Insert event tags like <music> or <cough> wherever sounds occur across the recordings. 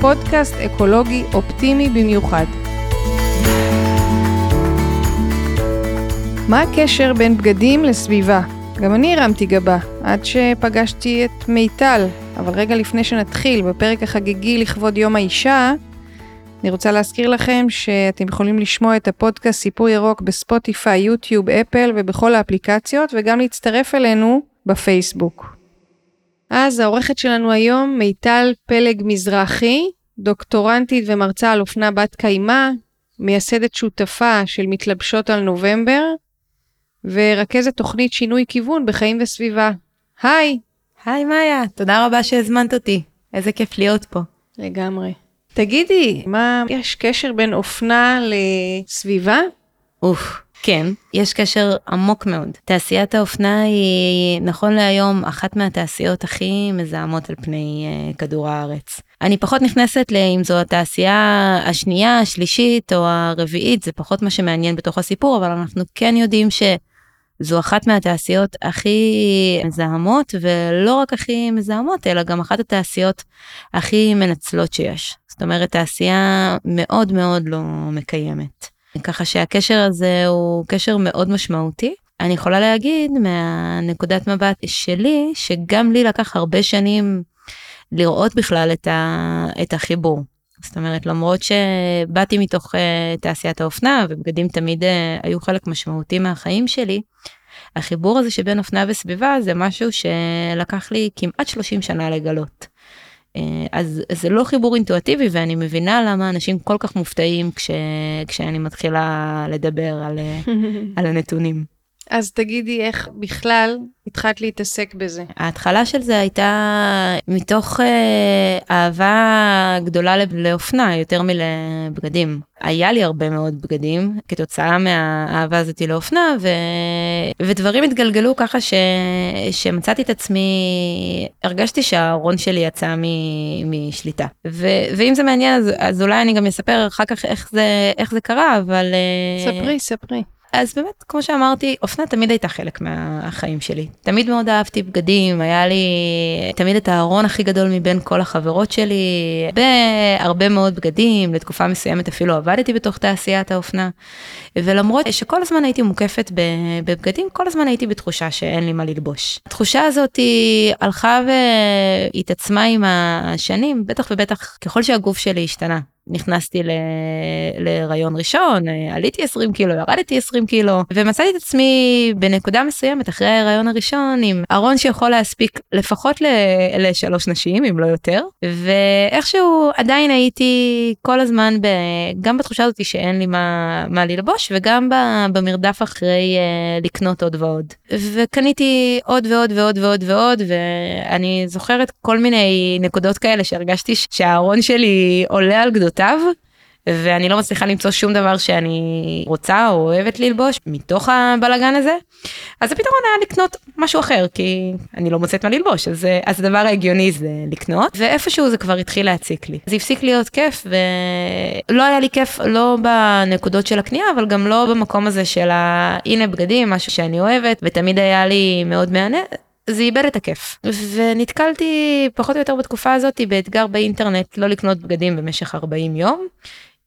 פודקאסט אקולוגי אופטימי במיוחד. מה הקשר בין בגדים לסביבה? גם אני הרמתי גבה, עד שפגשתי את מיטל. אבל רגע לפני שנתחיל, בפרק החגיגי לכבוד יום האישה, אני רוצה להזכיר לכם שאתם יכולים לשמוע את הפודקאסט סיפור ירוק בספוטיפיי, יוטיוב, אפל ובכל האפליקציות, וגם להצטרף אלינו בפייסבוק. אז העורכת שלנו היום, מיטל פלג מזרחי, דוקטורנטית ומרצה על אופנה בת קיימא, מייסדת שותפה של מתלבשות על נובמבר, ורכזת תוכנית שינוי כיוון בחיים וסביבה. היי! היי מאיה, תודה רבה שהזמנת אותי. איזה כיף להיות פה. לגמרי. תגידי, מה, יש קשר בין אופנה לסביבה? אוף, כן, יש קשר עמוק מאוד. תעשיית האופנה היא, נכון להיום, אחת מהתעשיות הכי מזהמות על פני uh, כדור הארץ. אני פחות נכנסת לאם זו התעשייה השנייה, השלישית או הרביעית, זה פחות מה שמעניין בתוך הסיפור, אבל אנחנו כן יודעים ש... זו אחת מהתעשיות הכי מזהמות, ולא רק הכי מזהמות, אלא גם אחת התעשיות הכי מנצלות שיש. זאת אומרת, תעשייה מאוד מאוד לא מקיימת. ככה שהקשר הזה הוא קשר מאוד משמעותי. אני יכולה להגיד מהנקודת מבט שלי, שגם לי לקח הרבה שנים לראות בכלל את, ה, את החיבור. זאת אומרת, למרות שבאתי מתוך uh, תעשיית האופנה, ובגדים תמיד uh, היו חלק משמעותי מהחיים שלי, החיבור הזה שבין אופנה וסביבה זה משהו שלקח לי כמעט 30 שנה לגלות. Uh, אז זה לא חיבור אינטואטיבי ואני מבינה למה אנשים כל כך מופתעים כש, כשאני מתחילה לדבר על, <laughs> על הנתונים. אז תגידי איך בכלל התחלת להתעסק בזה. ההתחלה של זה הייתה מתוך אה, אהבה גדולה לאופנה יותר מלבגדים. היה לי הרבה מאוד בגדים כתוצאה מהאהבה הזאת לאופנה ו... ודברים התגלגלו ככה ש... שמצאתי את עצמי, הרגשתי שהארון שלי יצא מ... משליטה. ו... ואם זה מעניין אז, אז אולי אני גם אספר אחר כך איך זה, איך זה קרה, אבל... אה, ספרי, ספרי. אז באמת, כמו שאמרתי, אופנה תמיד הייתה חלק מהחיים שלי. תמיד מאוד אהבתי בגדים, היה לי תמיד את הארון הכי גדול מבין כל החברות שלי, הרבה מאוד בגדים, לתקופה מסוימת אפילו עבדתי בתוך תעשיית האופנה. ולמרות שכל הזמן הייתי מוקפת בבגדים, כל הזמן הייתי בתחושה שאין לי מה ללבוש. התחושה הזאת הלכה והתעצמה עם השנים, בטח ובטח ככל שהגוף שלי השתנה. נכנסתי להיריון ראשון, עליתי 20 קילו, ירדתי 20 קילו, ומצאתי את עצמי בנקודה מסוימת אחרי ההיריון הראשון עם ארון שיכול להספיק לפחות לשלוש נשים, אם לא יותר, ואיכשהו עדיין הייתי כל הזמן ב, גם בתחושה הזאת שאין לי מה, מה ללבוש, וגם במרדף אחרי uh, לקנות עוד ועוד. וקניתי עוד ועוד ועוד ועוד ועוד, ואני זוכרת כל מיני נקודות כאלה שהרגשתי שהארון שלי עולה על גדות. מידותיו, ואני לא מצליחה למצוא שום דבר שאני רוצה או אוהבת ללבוש מתוך הבלגן הזה. אז הפתרון היה לקנות משהו אחר, כי אני לא מוצאת מה ללבוש, אז, אז הדבר ההגיוני זה לקנות, ואיפשהו זה כבר התחיל להציק לי. זה הפסיק להיות כיף, ולא היה לי כיף לא בנקודות של הקנייה, אבל גם לא במקום הזה של ה... הנה בגדים, משהו שאני אוהבת, ותמיד היה לי מאוד מהנה. זה איבד את הכיף. ונתקלתי פחות או יותר בתקופה הזאת באתגר באינטרנט לא לקנות בגדים במשך 40 יום.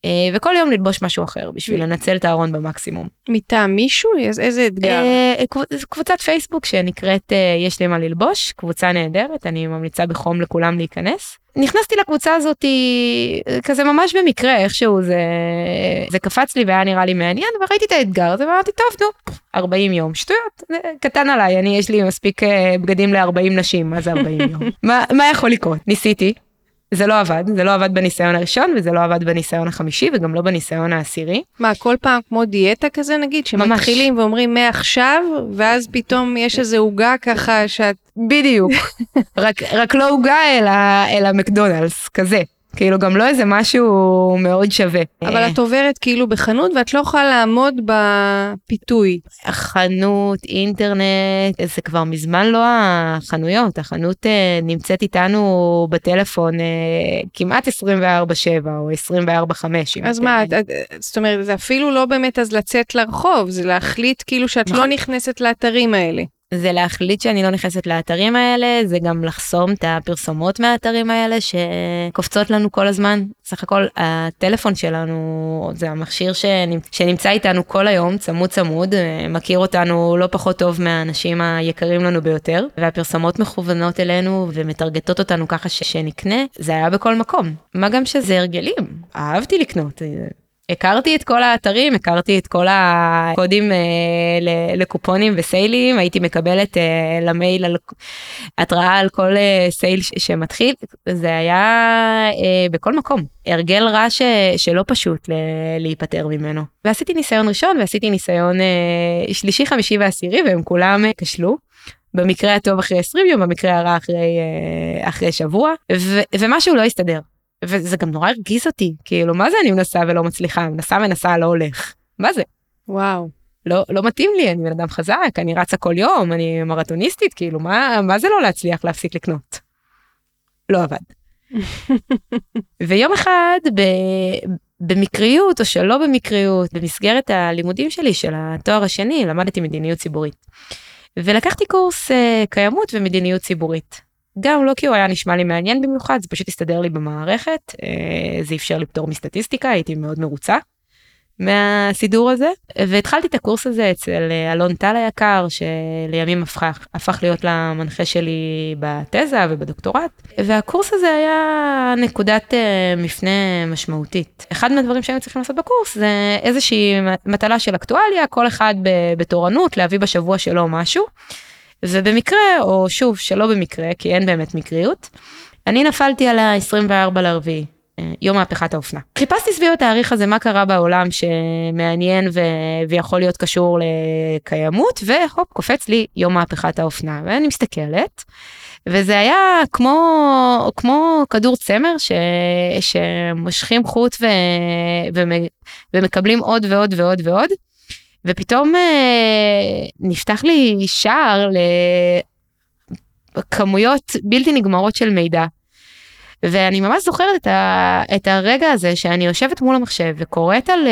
אה, וכל יום ללבוש משהו אחר בשביל לנצל את הארון במקסימום. מטעם מישהו? איזה אתגר? אה, קבוצת פייסבוק שנקראת אה, יש לי מה ללבוש, קבוצה נהדרת, אני ממליצה בחום לכולם להיכנס. נכנסתי לקבוצה הזאת כזה ממש במקרה איכשהו זה זה קפץ לי והיה נראה לי מעניין וראיתי את האתגר הזה ואמרתי טוב נו 40 יום שטויות קטן עליי אני יש לי מספיק בגדים ל-40 נשים מה זה 40 יום <laughs> מה, מה יכול לקרות ניסיתי זה לא עבד, זה לא עבד בניסיון הראשון וזה לא עבד בניסיון החמישי וגם לא בניסיון העשירי. מה, כל פעם כמו דיאטה כזה נגיד, שמתחילים ממש. ואומרים מעכשיו, ואז פתאום יש איזה עוגה ככה שאת... בדיוק, <laughs> רק, רק לא עוגה אלא, אלא מקדונלדס, כזה. כאילו גם לא איזה משהו מאוד שווה. אבל את עוברת כאילו בחנות ואת לא יכולה לעמוד בפיתוי. חנות, אינטרנט, זה כבר מזמן לא החנויות, החנות אה, נמצאת איתנו בטלפון אה, כמעט 24/7 או 24/5. אז מה, את, את, זאת אומרת, זה אפילו לא באמת אז לצאת לרחוב, זה להחליט כאילו שאת לא נכון. נכנסת לאתרים האלה. זה להחליט שאני לא נכנסת לאתרים האלה, זה גם לחסום את הפרסומות מהאתרים האלה שקופצות לנו כל הזמן. סך הכל הטלפון שלנו זה המכשיר שנמצ... שנמצא איתנו כל היום, צמוד צמוד, אה, מכיר אותנו לא פחות טוב מהאנשים היקרים לנו ביותר, והפרסומות מכוונות אלינו ומטרגטות אותנו ככה. שנקנה, זה היה בכל מקום. מה גם שזה הרגלים, אהבתי לקנות. הכרתי את כל האתרים, הכרתי את כל הקודים אה, לקופונים וסיילים, הייתי מקבלת אה, למייל על התראה על כל אה, סייל ש- שמתחיל, זה היה אה, בכל מקום. הרגל רע ש- שלא פשוט ל- להיפטר ממנו. ועשיתי ניסיון ראשון ועשיתי ניסיון אה, שלישי, חמישי ועשירי, והם כולם אה, כשלו. במקרה הטוב אחרי 20 יום, במקרה הרע אחרי, אה, אחרי שבוע, ו- ומשהו לא הסתדר. וזה גם נורא הרגיז אותי, כאילו, מה זה אני מנסה ולא מצליחה? מנסה מנסה לא הולך. מה זה? וואו. לא, לא מתאים לי, אני בן אדם חזק, אני רצה כל יום, אני מרתוניסטית, כאילו, מה, מה זה לא להצליח להפסיק לקנות? לא עבד. <laughs> ויום אחד, ב, במקריות או שלא במקריות, במסגרת הלימודים שלי של התואר השני, למדתי מדיניות ציבורית. ולקחתי קורס uh, קיימות ומדיניות ציבורית. גם לא כי הוא היה נשמע לי מעניין במיוחד, זה פשוט הסתדר לי במערכת, uh, זה אפשר לי פטור מסטטיסטיקה, הייתי מאוד מרוצה. מהסידור הזה והתחלתי את הקורס הזה אצל אה, אלון טל היקר שלימים הפך, הפך להיות למנחה שלי בתזה ובדוקטורט והקורס הזה היה נקודת uh, מפנה משמעותית. אחד מהדברים שהיינו צריכים לעשות בקורס זה איזושהי מטלה של אקטואליה כל אחד בתורנות להביא בשבוע שלו משהו ובמקרה או שוב שלא במקרה כי אין באמת מקריות אני נפלתי על ה-24 לרביעי. יום מהפכת האופנה. חיפשתי סביב התאריך הזה מה קרה בעולם שמעניין ו... ויכול להיות קשור לקיימות, והופ, קופץ לי יום מהפכת האופנה, ואני מסתכלת, וזה היה כמו, כמו כדור צמר ש... שמושכים חוט ו... ומקבלים עוד ועוד ועוד ועוד, ופתאום אה, נפתח לי שער לכמויות בלתי נגמרות של מידע. ואני ממש זוכרת את, ה, את הרגע הזה שאני יושבת מול המחשב וקוראת על,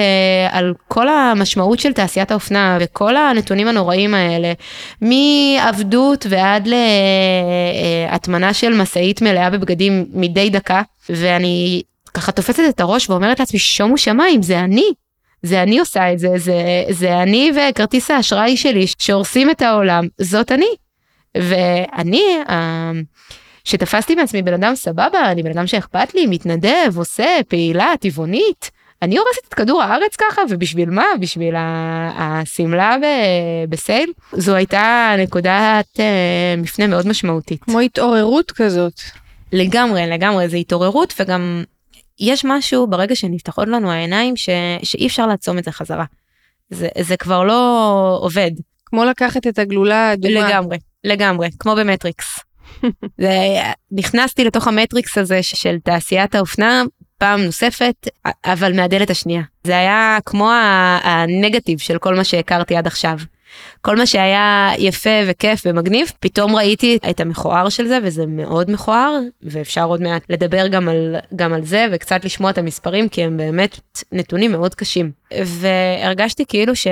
על כל המשמעות של תעשיית האופנה וכל הנתונים הנוראים האלה, מעבדות ועד להטמנה של משאית מלאה בבגדים מדי דקה, ואני ככה תופסת את הראש ואומרת לעצמי, שומו שמיים, זה אני. זה אני עושה את זה, זה, זה אני וכרטיס האשראי שלי שהורסים את העולם, זאת אני. ואני, שתפסתי מעצמי בן אדם סבבה, אני בן אדם שאכפת לי, מתנדב, עושה, פעילה, טבעונית. אני הורסת את כדור הארץ ככה, ובשביל מה? בשביל השמלה בסייל? זו הייתה נקודת אה, מפנה מאוד משמעותית. כמו התעוררות כזאת. לגמרי, לגמרי, זה התעוררות, וגם יש משהו ברגע שנפתחות לנו העיניים ש... שאי אפשר לעצום את זה חזרה. זה, זה כבר לא עובד. כמו לקחת את הגלולה האדומה. לגמרי, לגמרי, כמו במטריקס. <laughs> זה, נכנסתי לתוך המטריקס הזה של תעשיית האופנה פעם נוספת, אבל מהדלת השנייה. זה היה כמו הנגטיב של כל מה שהכרתי עד עכשיו. כל מה שהיה יפה וכיף ומגניב, פתאום ראיתי את המכוער של זה, וזה מאוד מכוער, ואפשר עוד מעט לדבר גם על, גם על זה, וקצת לשמוע את המספרים, כי הם באמת נתונים מאוד קשים. והרגשתי כאילו ש...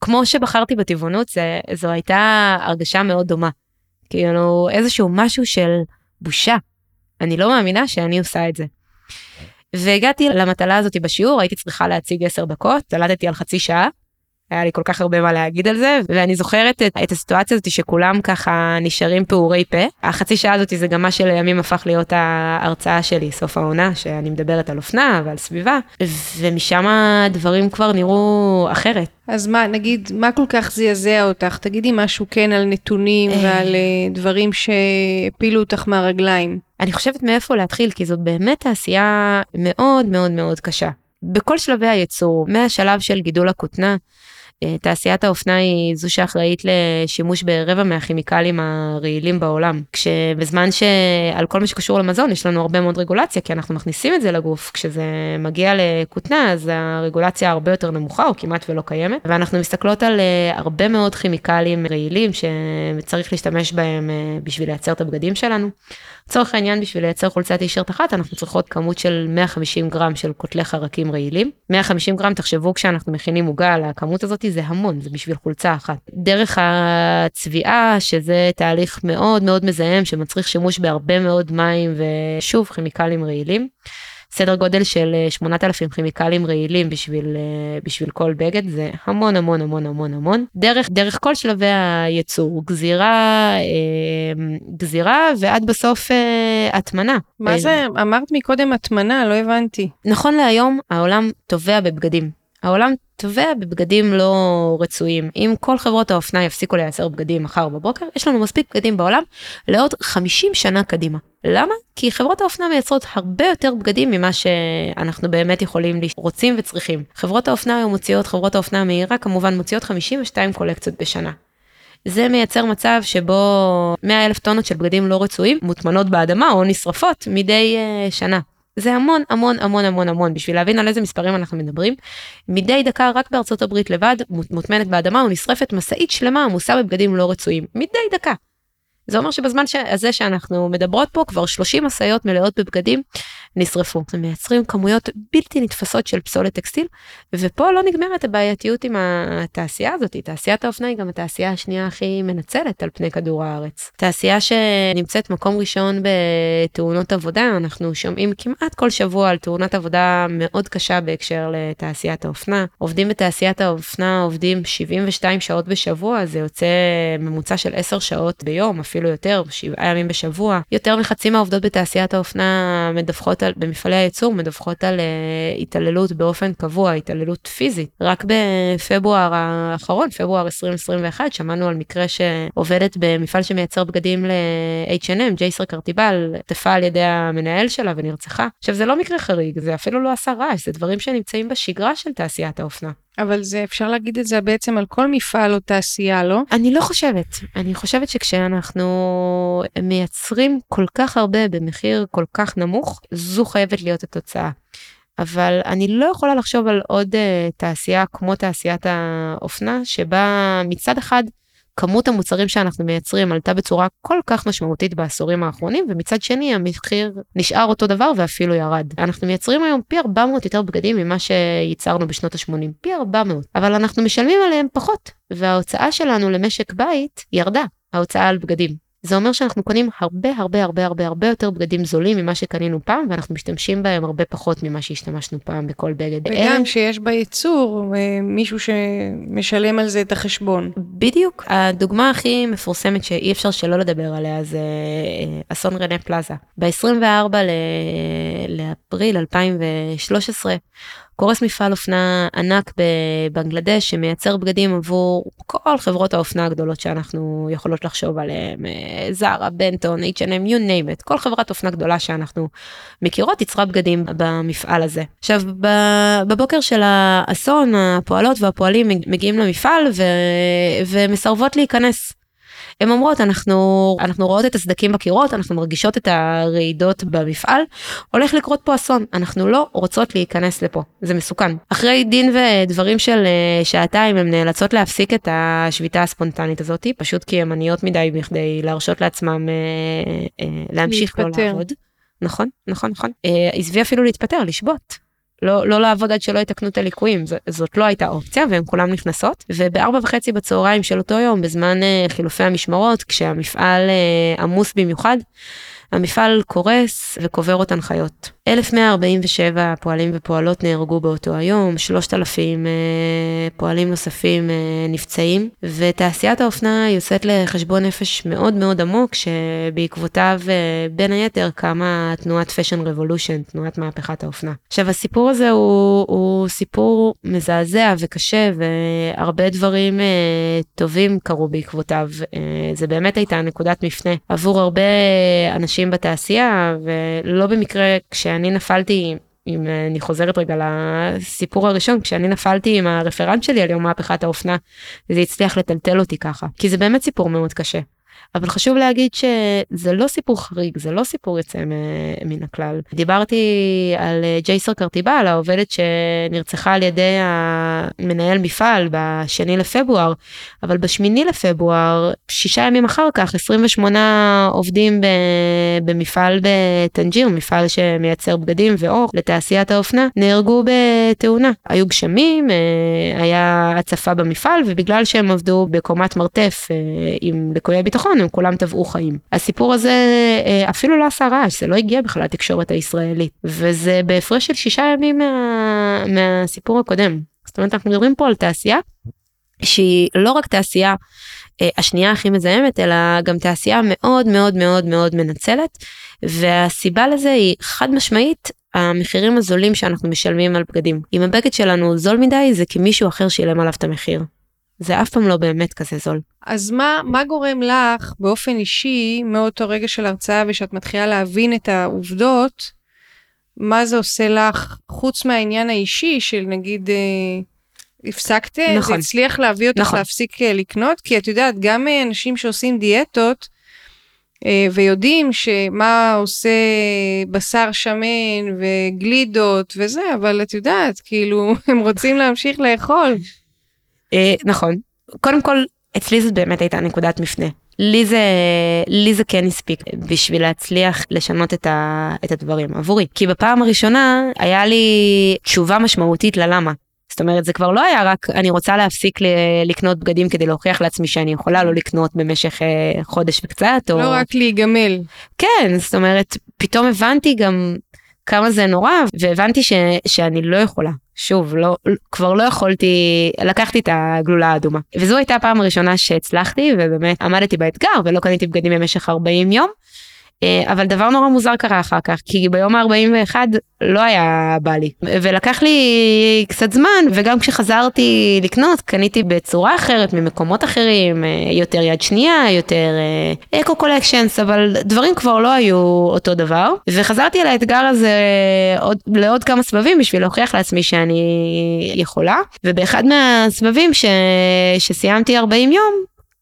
כמו שבחרתי בטבעונות, זה, זו הייתה הרגשה מאוד דומה. כאילו איזשהו משהו של בושה. אני לא מאמינה שאני עושה את זה. והגעתי למטלה הזאת בשיעור, הייתי צריכה להציג 10 דקות, צלטתי על חצי שעה. היה לי כל כך הרבה מה להגיד על זה, ואני זוכרת את, את הסיטואציה הזאת שכולם ככה נשארים פעורי פה. החצי שעה הזאת זה גם מה שלימים הפך להיות ההרצאה שלי, סוף העונה, שאני מדברת על אופנה ועל סביבה, ומשם הדברים כבר נראו אחרת. אז מה, נגיד, מה כל כך זעזע אותך? תגידי משהו כן על נתונים ועל דברים שהפילו אותך מהרגליים. אני חושבת מאיפה להתחיל, כי זאת באמת תעשייה מאוד מאוד מאוד קשה. בכל שלבי הייצור, מהשלב של גידול הכותנה, אה, תעשיית האופנה היא זו שאחראית לשימוש ברבע מהכימיקלים הרעילים בעולם, כשבזמן שעל כל מה שקשור למזון יש לנו הרבה מאוד רגולציה, כי אנחנו מכניסים את זה לגוף, כשזה מגיע לכותנה אז הרגולציה הרבה יותר נמוכה או כמעט ולא קיימת, ואנחנו מסתכלות על אה, הרבה מאוד כימיקלים רעילים שצריך להשתמש בהם בשביל לייצר את הבגדים שלנו. לצורך העניין בשביל לייצר חולצת טישרט אחת אנחנו צריכות כמות של 150 גרם של קוטלי חרקים רעילים. 150 גרם תחשבו כשאנחנו מכינים עוגה על הכמות הזאת זה המון זה בשביל חולצה אחת. דרך הצביעה שזה תהליך מאוד מאוד מזהם שמצריך שימוש בהרבה מאוד מים ושוב כימיקלים רעילים. סדר גודל של 8,000 אה, כימיקלים רעילים בשביל, אה, בשביל כל בגד, זה המון המון המון המון המון. דרך, דרך כל שלבי הייצור, גזירה, אה, גזירה ועד בסוף הטמנה. מה זה, אמרת מקודם הטמנה, לא הבנתי. נכון להיום העולם טובע בבגדים. העולם טובע בבגדים לא רצויים. אם כל חברות האופנה יפסיקו לייצר בגדים מחר בבוקר, יש לנו מספיק בגדים בעולם לעוד 50 שנה קדימה. למה? כי חברות האופנה מייצרות הרבה יותר בגדים ממה שאנחנו באמת יכולים, רוצים וצריכים. חברות האופנה היום מוציאות, חברות האופנה המהירה כמובן מוציאות 52 קולקציות בשנה. זה מייצר מצב שבו 100 אלף טונות של בגדים לא רצויים מוטמנות באדמה או נשרפות מדי uh, שנה. זה המון המון המון המון המון בשביל להבין על איזה מספרים אנחנו מדברים. מדי דקה רק בארצות הברית לבד מוטמנת באדמה ונשרפת משאית שלמה עמוסה בבגדים לא רצויים. מדי דקה. זה אומר שבזמן הזה שאנחנו מדברות פה כבר 30 משאיות מלאות בבגדים נשרפו. הם מייצרים כמויות בלתי נתפסות של פסולת טקסטיל, ופה לא נגמרת הבעייתיות עם התעשייה הזאת. תעשיית האופנה היא גם התעשייה השנייה הכי מנצלת על פני כדור הארץ. תעשייה שנמצאת מקום ראשון בתאונות עבודה, אנחנו שומעים כמעט כל שבוע על תאונת עבודה מאוד קשה בהקשר לתעשיית האופנה. עובדים בתעשיית האופנה עובדים 72 שעות בשבוע, זה יוצא ממוצע של 10 שעות ביום, אפילו יותר, 7 ימים בשבוע. יותר מחצי מהעובדות בתעשיית האופנה מדווחות על, במפעלי הייצור מדווחות על uh, התעללות באופן קבוע, התעללות פיזית. רק בפברואר האחרון, פברואר 2021, שמענו על מקרה שעובדת במפעל שמייצר בגדים ל-H&M, ג'ייסר קרטיבל, תפה על ידי המנהל שלה ונרצחה. עכשיו זה לא מקרה חריג, זה אפילו לא עשה רעש, זה דברים שנמצאים בשגרה של תעשיית האופנה. אבל זה אפשר להגיד את זה בעצם על כל מפעל או תעשייה, לא? אני לא חושבת. אני חושבת שכשאנחנו מייצרים כל כך הרבה במחיר כל כך נמוך, זו חייבת להיות התוצאה. אבל אני לא יכולה לחשוב על עוד uh, תעשייה כמו תעשיית האופנה, שבה מצד אחד כמות המוצרים שאנחנו מייצרים עלתה בצורה כל כך משמעותית בעשורים האחרונים, ומצד שני המחיר נשאר אותו דבר ואפילו ירד. אנחנו מייצרים היום פי 400 יותר בגדים ממה שייצרנו בשנות ה-80, פי 400, אבל אנחנו משלמים עליהם פחות, וההוצאה שלנו למשק בית ירדה, ההוצאה על בגדים. זה אומר שאנחנו קונים הרבה הרבה הרבה הרבה הרבה יותר בגדים זולים ממה שקנינו פעם ואנחנו משתמשים בהם הרבה פחות ממה שהשתמשנו פעם בכל בגד. וגם שיש בייצור אה, מישהו שמשלם על זה את החשבון. בדיוק. הדוגמה הכי מפורסמת שאי אפשר שלא לדבר עליה זה אה, אסון רנה פלאזה. ב-24 לאפריל 2013 קורס מפעל אופנה ענק בבנגלדש שמייצר בגדים עבור כל חברות האופנה הגדולות שאנחנו יכולות לחשוב עליהן, אה, זרה, בנטון, H&M, you name it, כל חברת אופנה גדולה שאנחנו מכירות יצרה בגדים במפעל הזה. עכשיו בבוקר של האסון הפועלות והפועלים מגיעים למפעל ו... ומסרבות להיכנס. הן אומרות אנחנו אנחנו רואות את הסדקים בקירות אנחנו מרגישות את הרעידות במפעל הולך לקרות פה אסון אנחנו לא רוצות להיכנס לפה זה מסוכן. אחרי דין ודברים של אה, שעתיים הן נאלצות להפסיק את השביתה הספונטנית הזאת פשוט כי הן עניות מדי בכדי להרשות לעצמם אה, אה, להמשיך לא לעבוד. נכון נכון נכון. עזבי אפילו להתפטר לשבות לא, לא לעבוד עד שלא יתקנו את הליקויים, ז, זאת לא הייתה אופציה והן כולם נכנסות. ובארבע וחצי בצהריים של אותו יום, בזמן uh, חילופי המשמרות, כשהמפעל uh, עמוס במיוחד, המפעל קורס וקובר אותן חיות. 1147 פועלים ופועלות נהרגו באותו היום, 3,000 אה, פועלים נוספים אה, נפצעים, ותעשיית האופנה יוצאת לחשבון נפש מאוד מאוד עמוק, שבעקבותיו אה, בין היתר קמה תנועת פשן רבולושן, תנועת מהפכת האופנה. עכשיו הסיפור הזה הוא, הוא סיפור מזעזע וקשה, והרבה דברים טובים קרו בעקבותיו. זה באמת הייתה נקודת מפנה עבור הרבה אנשים בתעשייה, ולא במקרה כשה... אני נפלתי אם אני חוזרת רגע לסיפור הראשון, כשאני נפלתי עם הרפרנט שלי על יום מהפכת האופנה, וזה הצליח לטלטל אותי ככה, כי זה באמת סיפור מאוד קשה. אבל חשוב להגיד שזה לא סיפור חריג, זה לא סיפור יוצא מן הכלל. דיברתי על אה, ג'ייסר קרטיבל, העובדת שנרצחה על ידי המנהל מפעל בשני לפברואר, אבל בשמיני לפברואר, שישה ימים אחר כך, 28 עובדים במפעל בטנג'יר, מפעל שמייצר בגדים ואור לתעשיית האופנה, נהרגו בתאונה. היו גשמים, אה, היה הצפה במפעל, ובגלל שהם עבדו בקומת מרתף אה, עם לקויי ביטחון, הם כולם טבעו חיים. הסיפור הזה אה, אפילו לא עשה רעש, זה לא הגיע בכלל לתקשורת הישראלית, וזה בהפרש של שישה ימים מה, מהסיפור הקודם. זאת אומרת, אנחנו מדברים פה על תעשייה שהיא לא רק תעשייה אה, השנייה הכי מזהמת, אלא גם תעשייה מאוד מאוד מאוד מאוד מנצלת, והסיבה לזה היא חד משמעית המחירים הזולים שאנחנו משלמים על בגדים. אם הבגד שלנו זול מדי, זה כי מישהו אחר שילם עליו את המחיר. זה אף פעם לא באמת כזה זול. אז מה, מה גורם לך באופן אישי, מאותו רגע של הרצאה ושאת מתחילה להבין את העובדות, מה זה עושה לך, חוץ מהעניין האישי של נגיד, אה, הפסקת, נכון. זה הצליח להביא אותך נכון. להפסיק אה, לקנות? כי את יודעת, גם אה, אנשים שעושים דיאטות, אה, ויודעים שמה עושה בשר שמן וגלידות וזה, אבל את יודעת, כאילו, <laughs> הם רוצים להמשיך לאכול. אה, נכון. קודם כל, אצלי זאת באמת הייתה נקודת מפנה. לי זה, לי זה כן הספיק בשביל להצליח לשנות את, ה, את הדברים עבורי. כי בפעם הראשונה היה לי תשובה משמעותית ללמה. זאת אומרת זה כבר לא היה רק אני רוצה להפסיק לקנות בגדים כדי להוכיח לעצמי שאני יכולה לא לקנות במשך אה, חודש וקצת. לא או... רק להיגמל. כן זאת אומרת פתאום הבנתי גם כמה זה נורא והבנתי ש, שאני לא יכולה שוב, לא, כבר לא יכולתי, לקחתי את הגלולה האדומה. וזו הייתה הפעם הראשונה שהצלחתי, ובאמת עמדתי באתגר ולא קניתי בגדים במשך 40 יום. אה, אבל דבר נורא מוזר קרה אחר כך, כי ביום ה-41 לא היה בא לי. ולקח לי קצת זמן, וגם כשחזרתי לקנות, קניתי בצורה אחרת, ממקומות אחרים, אה, יותר יד שנייה, יותר אקו קולקשנס, אבל דברים כבר לא היו אותו דבר. וחזרתי על האתגר הזה עוד, לעוד כמה סבבים בשביל להוכיח לעצמי שאני יכולה. ובאחד מהסבבים ש... שסיימתי 40 יום,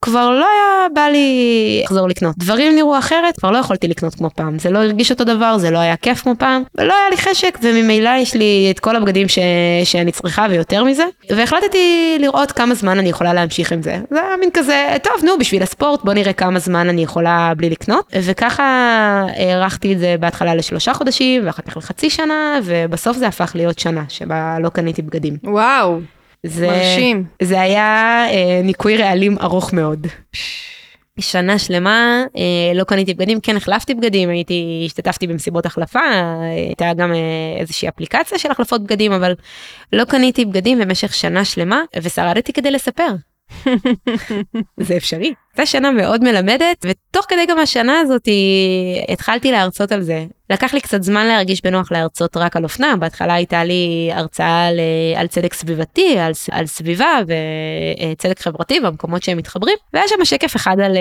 כבר לא היה בא לי לחזור לקנות. דברים נראו אחרת, כבר לא יכולתי לקנות כמו פעם. זה לא הרגיש אותו דבר, זה לא היה כיף כמו פעם, ולא היה לי חשק, וממילא יש לי את כל הבגדים ש... שאני צריכה ויותר מזה. והחלטתי לראות כמה זמן אני יכולה להמשיך עם זה. זה היה מין כזה, טוב, נו, בשביל הספורט, בוא נראה כמה זמן אני יכולה בלי לקנות. וככה הארכתי את זה בהתחלה לשלושה חודשים, ואחר כך לחצי שנה, ובסוף זה הפך להיות שנה שבה לא קניתי בגדים. וואו. זה, מרשים. זה היה אה, ניקוי רעלים ארוך מאוד. שנה שלמה אה, לא קניתי בגדים, כן החלפתי בגדים, הייתי, השתתפתי במסיבות החלפה, הייתה גם אה, איזושהי אפליקציה של החלפות בגדים, אבל לא קניתי בגדים במשך שנה שלמה, ושרדתי כדי לספר. <laughs> זה אפשרי. הייתה שנה מאוד מלמדת, ותוך כדי גם השנה הזאת התחלתי להרצות על זה. לקח לי קצת זמן להרגיש בנוח להרצות רק על אופנה, בהתחלה הייתה לי הרצאה על, על צדק סביבתי, על, על סביבה וצדק חברתי במקומות שהם מתחברים, והיה שם שקף אחד על,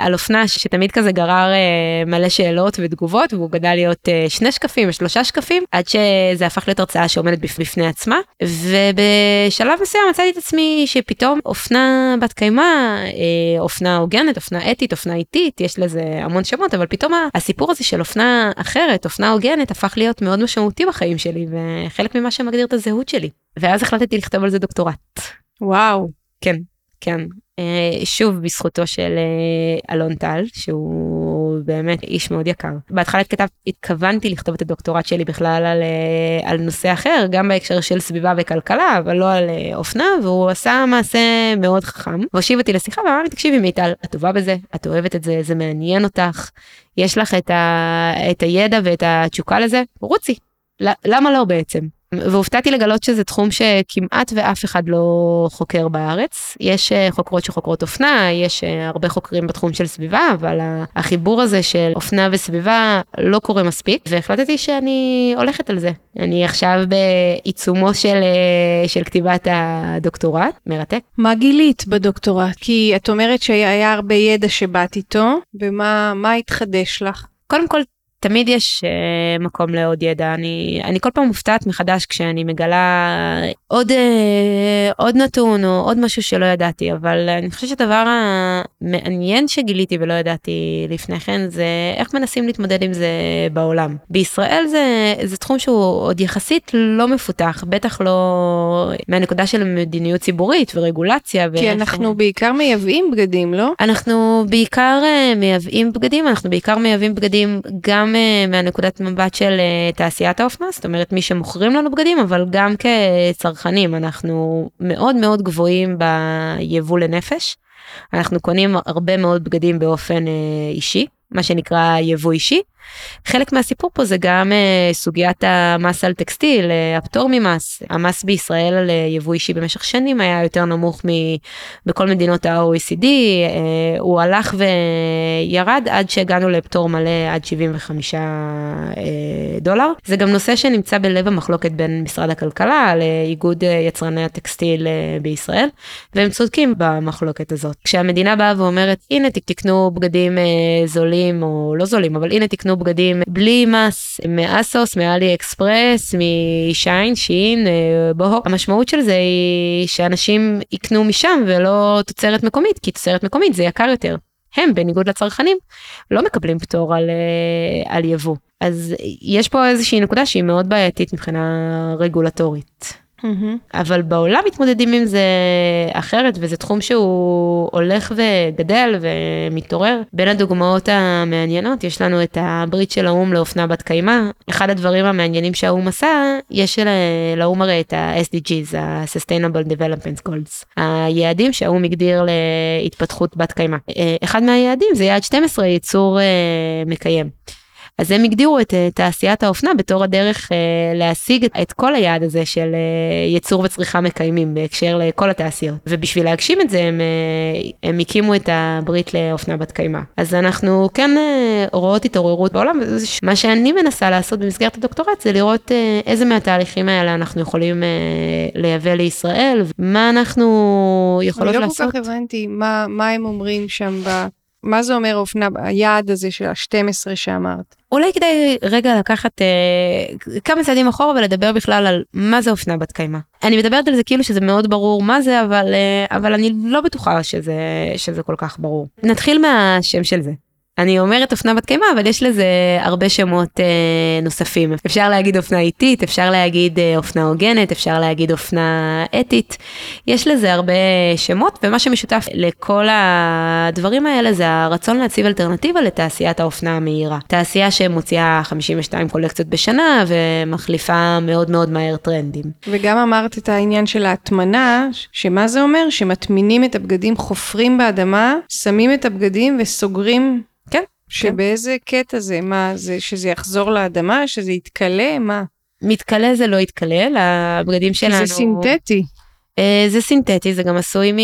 על אופנה שתמיד כזה גרר אה, מלא שאלות ותגובות, והוא גדל להיות אה, שני שקפים שלושה שקפים, עד שזה הפך להיות הרצאה שעומדת בפני עצמה, ובשלב מסוים מצאתי את עצמי שפתאום אופנה בת קיימא, אה, אופנה הוגנת, אופנה אתית, אופנה איטית, יש לזה המון שמות, אבל פתאום הסיפור הזה של אופנה אחרת, אופנה הוגנת, הפך להיות מאוד משמעותי בחיים שלי, וחלק ממה שמגדיר את הזהות שלי. ואז החלטתי לכתוב על זה דוקטורט. וואו. כן, כן. אה, שוב בזכותו של אה, אלון טל שהוא באמת איש מאוד יקר. בהתחלה התכתב, התכוונתי לכתוב את הדוקטורט שלי בכלל על, אה, על נושא אחר גם בהקשר של סביבה וכלכלה אבל לא על אופנה והוא עשה מעשה מאוד חכם. והושיב אותי לשיחה ואמר לי תקשיבי מיטל את טובה בזה את אוהבת את זה זה מעניין אותך יש לך את, ה, את הידע ואת התשוקה לזה רוצי למה לא בעצם. והופתעתי לגלות שזה תחום שכמעט ואף אחד לא חוקר בארץ. יש אה, חוקרות שחוקרות אופנה, יש אה, הרבה חוקרים בתחום של סביבה, אבל החיבור הזה של אופנה וסביבה לא קורה מספיק, והחלטתי שאני הולכת על זה. אני עכשיו בעיצומו של, אה, של כתיבת הדוקטורט, מרתק. מה גילית בדוקטורט? כי את אומרת שהיה הרבה ידע שבאת איתו, ומה התחדש לך? קודם כל תמיד יש uh, מקום לעוד ידע. אני, אני כל פעם מופתעת מחדש כשאני מגלה עוד, uh, עוד נתון או עוד משהו שלא ידעתי, אבל אני חושבת שהדבר המעניין שגיליתי ולא ידעתי לפני כן זה איך מנסים להתמודד עם זה בעולם. בישראל זה, זה תחום שהוא עוד יחסית לא מפותח, בטח לא מהנקודה של מדיניות ציבורית ורגולציה. כי אנחנו בעיקר מייבאים בגדים, לא? אנחנו בעיקר uh, מייבאים בגדים, אנחנו בעיקר מייבאים בגדים גם uh, מהנקודת מבט של uh, תעשיית האופנה, זאת אומרת מי שמוכרים לנו בגדים, אבל גם כצרכנים, אנחנו מאוד מאוד גבוהים ביבוא לנפש. אנחנו קונים הרבה מאוד בגדים באופן uh, אישי, מה שנקרא יבוא אישי. חלק מהסיפור פה זה גם uh, סוגיית המס על טקסטיל, uh, הפטור ממס. המס בישראל על uh, יבוא אישי במשך שנים היה יותר נמוך מבכל מדינות ה-OECD, הוא הלך וירד עד שהגענו לפטור מלא עד 75 uh, דולר. זה גם נושא שנמצא בלב המחלוקת בין משרד הכלכלה לאיגוד יצרני הטקסטיל בישראל, והם צודקים במחלוקת הזאת. כשהמדינה באה ואומרת, הנה תקנו בגדים זולים או לא זולים, אבל הנה תקנו קנו בגדים בלי מס מאסוס, מאלי אקספרס, משיין, שין, אה, בוהו. המשמעות של זה היא שאנשים יקנו משם ולא תוצרת מקומית, כי תוצרת מקומית זה יקר יותר. הם, בניגוד לצרכנים, לא מקבלים פטור על, אה, על יבוא. אז יש פה איזושהי נקודה שהיא מאוד בעייתית מבחינה רגולטורית. Mm-hmm. אבל בעולם מתמודדים עם זה אחרת וזה תחום שהוא הולך וגדל ומתעורר. בין הדוגמאות המעניינות יש לנו את הברית של האו"ם לאופנה בת קיימא. אחד הדברים המעניינים שהאו"ם עשה, יש לאו"ם הרי את ה-SDGs, ה-Sustainable Development Goals, היעדים שהאו"ם הגדיר להתפתחות בת קיימא. אה, אחד מהיעדים זה יעד 12 ייצור אה, מקיים. אז הם הגדירו את uh, תעשיית האופנה בתור הדרך uh, להשיג את, כל היעד הזה של uh, ייצור וצריכה מקיימים בהקשר לכל התעשיות. ובשביל להגשים את זה הם, הם הקימו את הברית לאופנה בת קיימא. אז אנחנו כן רואות התעוררות בעולם, מה שאני מנסה לעשות במסגרת הדוקטורט זה לראות איזה מהתהליכים האלה אנחנו יכולים לייבא לישראל, מה אנחנו יכולות לעשות. אני לא כל כך הבנתי מה, מה הם אומרים שם ב... מה זה אומר אופנה, היעד הזה של ה-12 שאמרת? אולי כדאי רגע לקחת אה, כמה צעדים אחורה ולדבר בכלל על מה זה אופנה בת קיימא. אני מדברת על זה כאילו שזה מאוד ברור מה זה, אבל, אה, אבל אני לא בטוחה שזה, שזה כל כך ברור. נתחיל מהשם של זה. אני אומרת אופנה בת קיימא, אבל יש לזה הרבה שמות אה, נוספים. אפשר להגיד אופנה איטית, אפשר להגיד אה, אופנה הוגנת, אפשר להגיד אופנה אתית. יש לזה הרבה שמות, ומה שמשותף לכל הדברים האלה זה הרצון להציב אלטרנטיבה לתעשיית האופנה המהירה. תעשייה שמוציאה 52 קולקציות בשנה ומחליפה מאוד מאוד מהר טרנדים. וגם אמרת את העניין של ההטמנה, שמה זה אומר? שמטמינים את הבגדים, חופרים באדמה, שמים את הבגדים וסוגרים שבאיזה קטע זה? מה, זה שזה יחזור לאדמה? שזה יתכלה? מה? מתכלה זה לא יתכלה, לבגדים שלנו... זה סינתטי. Uh, זה סינתטי, זה גם עשוי מ...